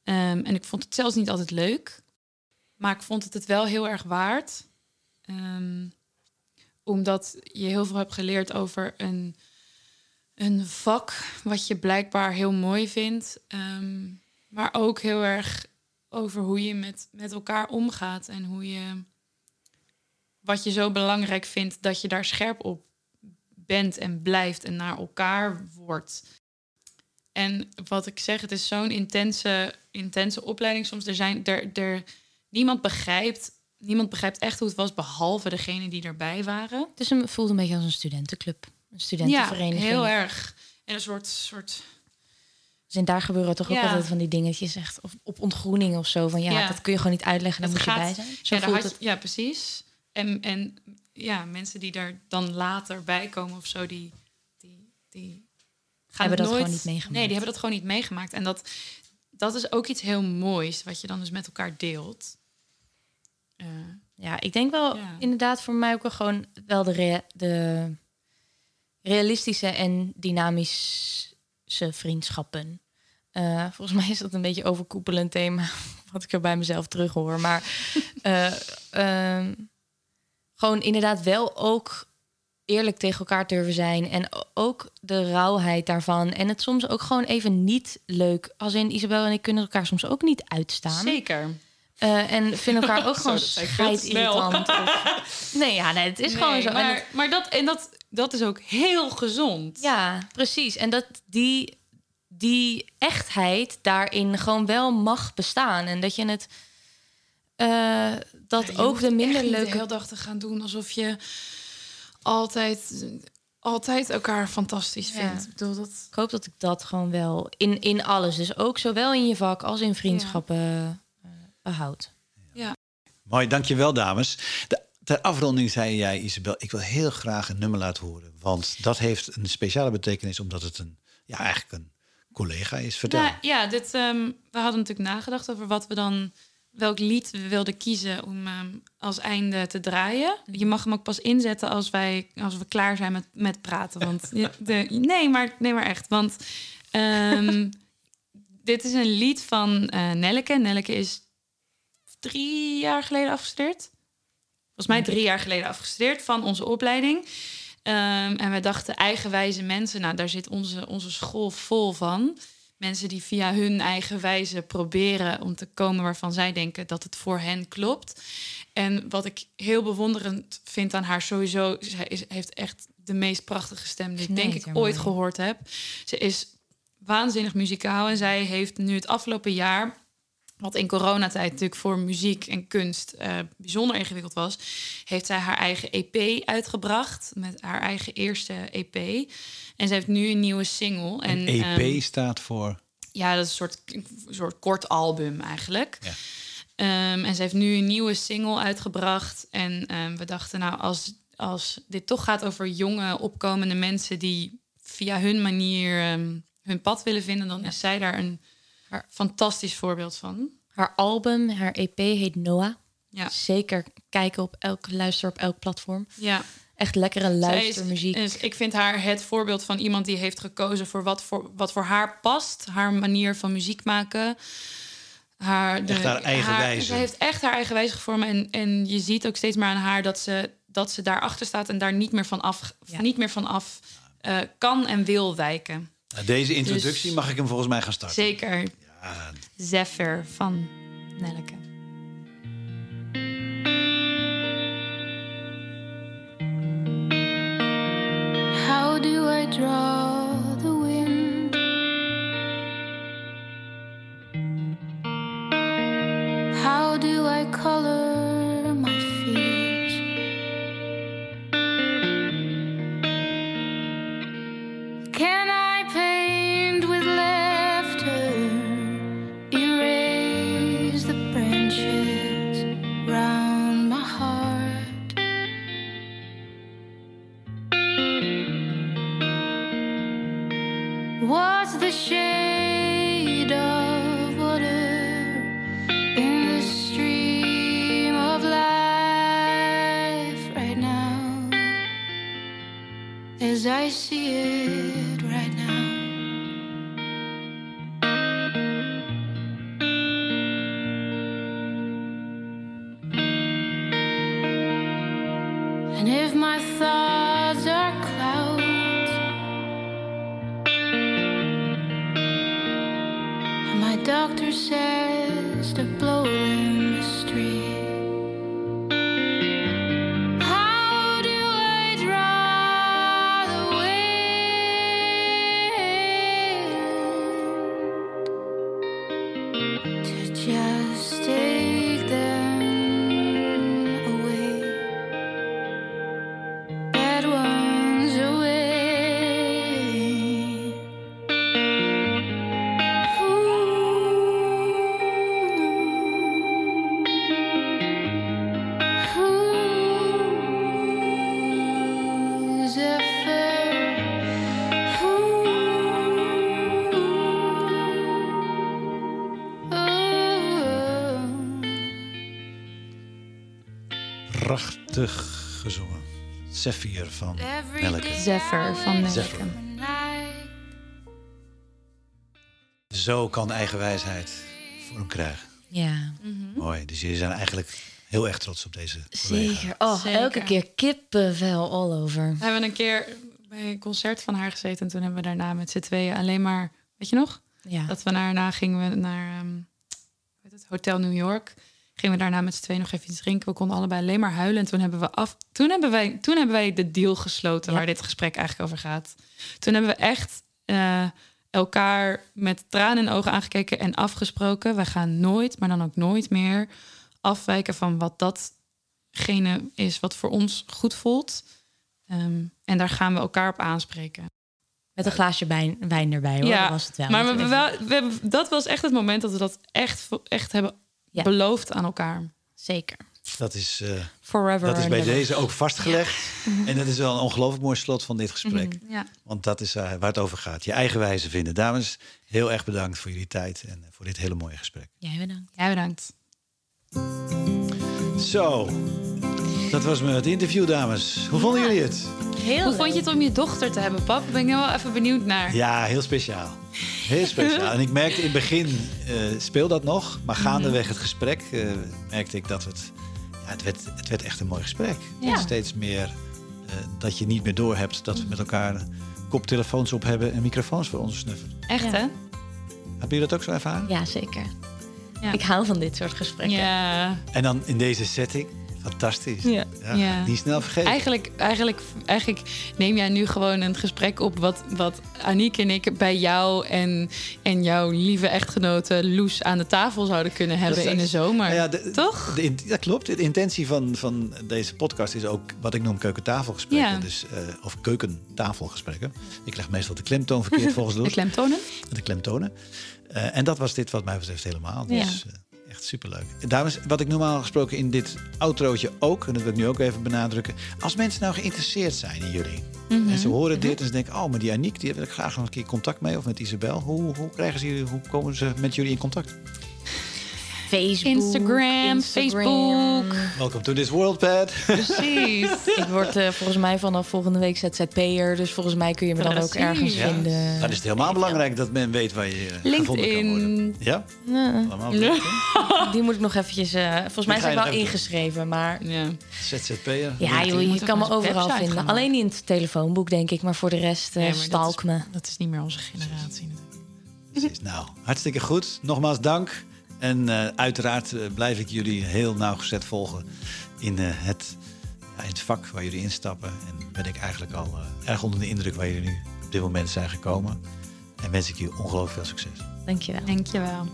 Ehm, en ik vond het zelfs niet altijd leuk. Maar ik vond het het wel heel erg waard. Ehm, omdat je heel veel hebt geleerd over een, een vak wat je blijkbaar heel mooi vindt. ehm, maar ook heel erg over hoe je met, met elkaar omgaat en hoe je wat je zo belangrijk vindt dat je daar scherp op bent en blijft en naar elkaar wordt. En wat ik zeg, het is zo'n intense, intense opleiding. Soms er zijn er, er niemand begrijpt, niemand begrijpt echt hoe het was, behalve degene die erbij waren. Dus het voelt een beetje als een studentenclub. Een studentenvereniging. Ja, heel erg. En een soort, soort Dus en daar gebeuren toch ook Ja. altijd van die dingetjes echt of op ontgroening of zo. Van ja, Ja. dat kun je gewoon niet uitleggen, Het moet je bij zijn. Zo ja, voelt het. ja, precies. En, en ja, mensen die daar dan later bij komen of zo, die, die, die gaan Hebben dat nooit, gewoon niet meegemaakt. Nee, die hebben dat gewoon niet meegemaakt. En dat, dat is ook iets heel moois, wat je dan dus met elkaar deelt. Eh, Ja, ik denk wel Ja. inderdaad voor mij ook wel gewoon wel de, rea- de realistische en dynamische vriendschappen. Eh, volgens mij is dat een beetje overkoepelend thema, wat ik er bij mezelf terug hoor. Maar ehm, gewoon inderdaad wel ook eerlijk tegen elkaar durven zijn. En ook de rauwheid daarvan. En het soms ook gewoon even niet leuk. Als in Isabel en ik kunnen elkaar soms ook niet uitstaan. zeker. Eh, en vinden elkaar ook gewoon scheidirritant. Of... Nee, ja, nee, het is Nee, gewoon zo. En Maar, het- maar dat, en dat, dat is ook heel gezond. ja, precies. En dat die, die echtheid daarin gewoon wel mag bestaan. En dat je het... eh, dat Ja, ook de minder leuke... de hele dag te gaan doen alsof je altijd, altijd elkaar fantastisch Ja. vindt. Ik bedoel, dat... Ik hoop dat ik dat gewoon wel in, in alles, dus ook zowel in je vak als in vriendschappen eh, behoud. Mooi, dankjewel dames. De, ter afronding zei jij, Isabel, ik wil heel graag een nummer laten horen. Want dat heeft een speciale betekenis, omdat het een, ja, eigenlijk een collega is. Vertel. Nou, ja, dit, ehm, we hadden natuurlijk nagedacht over wat we dan, welk lied we wilden kiezen om ehm, als einde te draaien. Je mag hem ook pas inzetten als, wij, als we klaar zijn met, met praten. Want de, nee, maar, nee, maar echt. Want ehm, dit is een lied van eh Nelleke. Nelleke is drie jaar geleden afgestudeerd. Volgens mij drie jaar geleden afgestudeerd van onze opleiding. Ehm, en we dachten eigenwijze mensen. Nou, daar zit onze, onze school vol van. Mensen die via hun eigen wijze proberen om te komen waarvan zij denken dat het voor hen klopt. En wat ik heel bewonderend vind aan haar sowieso, zij is, heeft echt de meest prachtige stem die ik denk ik ooit gehoord heb. Ze is waanzinnig muzikaal en zij heeft nu het afgelopen jaar wat in coronatijd natuurlijk voor muziek en kunst eh, bijzonder ingewikkeld was, heeft zij haar eigen EP uitgebracht met haar eigen eerste EP. En ze heeft nu een nieuwe single. En, Een EP ehm, staat voor. ja, dat is een soort, een soort kort album eigenlijk. Ja. Ehm, en ze heeft nu een nieuwe single uitgebracht. En ehm, we dachten, nou, als, als dit toch gaat over jonge, opkomende mensen die via hun manier ehm, hun pad willen vinden, dan is zij daar een Haar- fantastisch voorbeeld van. Haar album, haar EP heet Noah. Ja. Zeker kijken op elk, luister op elk platform. Ja, Echt lekkere Zij is- luistermuziek. Dus ik vind haar het voorbeeld van iemand die heeft gekozen voor wat voor, wat voor haar past. Haar manier van muziek maken. haar, de, Echt haar eigen wijze. Ze heeft echt haar eigen wijze gevormd. En, en je ziet ook steeds meer aan haar dat ze, dat ze daarachter staat en daar niet meer van af, Ja. niet meer van af eh, kan en wil wijken. Nou, Deze introductie Dus- mag ik hem volgens mij gaan starten. Zeker. Ja, Zephyr van Nelleke. How do I draw the wind? How do I color doctor said van. Zephyr van. Zephyr. Zo kan eigenwijsheid vorm krijgen. Ja, Mooi. Dus jullie zijn eigenlijk heel erg trots op deze collega. zeker. Oh, Zeker. elke keer kippenvel all over. We hebben een keer bij een concert van haar gezeten. En toen hebben we daarna met z'n tweeën alleen maar... Weet je nog? Ja. Dat we daarna gingen we naar ehm, het, Hotel New York. Gingen we daarna met z'n tweeën nog even iets drinken. We konden allebei alleen maar huilen. En toen hebben we af. Toen hebben wij, toen hebben wij de deal gesloten Ja. waar dit gesprek eigenlijk over gaat. Toen hebben we echt eh, elkaar met tranen in ogen aangekeken en afgesproken. Wij gaan nooit, maar dan ook nooit meer afwijken van wat datgene is wat voor ons goed voelt. Ehm, en daar gaan we elkaar op aanspreken. Met een glaasje wijn, wijn erbij hoor. Ja, dat was het wel. Maar we, dat was echt het moment dat we dat echt, echt hebben Ja. beloofd aan elkaar. Zeker. Dat is, eh, Forever. dat is bij deze ook vastgelegd. En dat is wel een ongelooflijk mooi slot van dit gesprek. Ja. Want dat is eh, waar het over gaat. Je eigen wijze vinden. Dames, heel erg bedankt voor jullie tijd en eh, voor dit hele mooie gesprek. Jij bedankt. Jij bedankt. Zo, dat was me het interview, dames. Hoe vonden jullie het? Heel Hoe vond je het om je dochter te hebben, pap? Ben ik nou wel even benieuwd naar. Ja, heel speciaal. Heel speciaal. En ik merkte in het begin, eh speel dat nog. Maar gaandeweg het gesprek eh, merkte ik dat het... Ja, het, werd, het werd echt een mooi gesprek. Ja. Steeds meer eh, dat je niet meer doorhebt dat we met elkaar koptelefoons op hebben en microfoons voor ons snuffen. Echt, Ja. hè? Heb je dat ook zo ervaren? Ja, zeker. Ja. Ik hou van dit soort gesprekken. Ja. En dan in deze setting, fantastisch. Ja. Ja, Ja. Niet snel vergeten. Eigenlijk, eigenlijk, eigenlijk neem jij nu gewoon een gesprek op... wat, wat Aniek en ik bij jou en, en jouw lieve echtgenote Loes aan de tafel zouden kunnen hebben Dat in de zomer. Nou ja, de- Toch? De, dat klopt. De intentie van, van deze podcast is ook wat ik noem keukentafelgesprekken. Ja. Dus, eh, of keukentafelgesprekken. Ik leg meestal de klemtoon verkeerd volgens De Loes. klemtonen? de klemtonen. Eh, en dat was dit wat mij betreft helemaal. Dus eh, echt superleuk. Dames, wat ik normaal gesproken in dit outrootje ook... en dat wil ik nu ook even benadrukken... als mensen nou geïnteresseerd zijn in jullie... Mhm. en ze horen dit en ze denken... oh, maar die Aniek, die wil ik graag nog een keer contact mee... of met Isabel. Hoe, hoe, krijgen ze, jullie- hoe komen ze met jullie in contact? Facebook, Instagram, Facebook. Welcome to this world, Pat. Precies. Ik word eh, volgens mij vanaf volgende week ZZP'er. Dus volgens mij kun je me dan ook ergens Ja. vinden. Dan is het helemaal belangrijk dat men weet waar je eh, gevonden kan worden. LinkedIn. Ja? Ja, Allemaal LinkedIn? die moet ik nog eventjes... eh, volgens mij zijn ik wel even ingeschreven, maar... Ja. ZZP'er? Ja, joh, moet je kan me overal vinden. gaan maken. Alleen in het telefoonboek, denk ik. Maar voor de rest eh Nee, dat stalk is- me. Dat is niet meer onze generatie. Precies. Nou, hartstikke goed. Nogmaals dank. En eh, uiteraard eh, blijf ik jullie heel nauwgezet volgen in, eh, het, ja, in het vak waar jullie instappen. En ben ik eigenlijk al eh, erg onder de indruk waar jullie nu op dit moment zijn gekomen. En wens ik jullie ongelooflijk veel succes. Dankjewel. Dankjewel.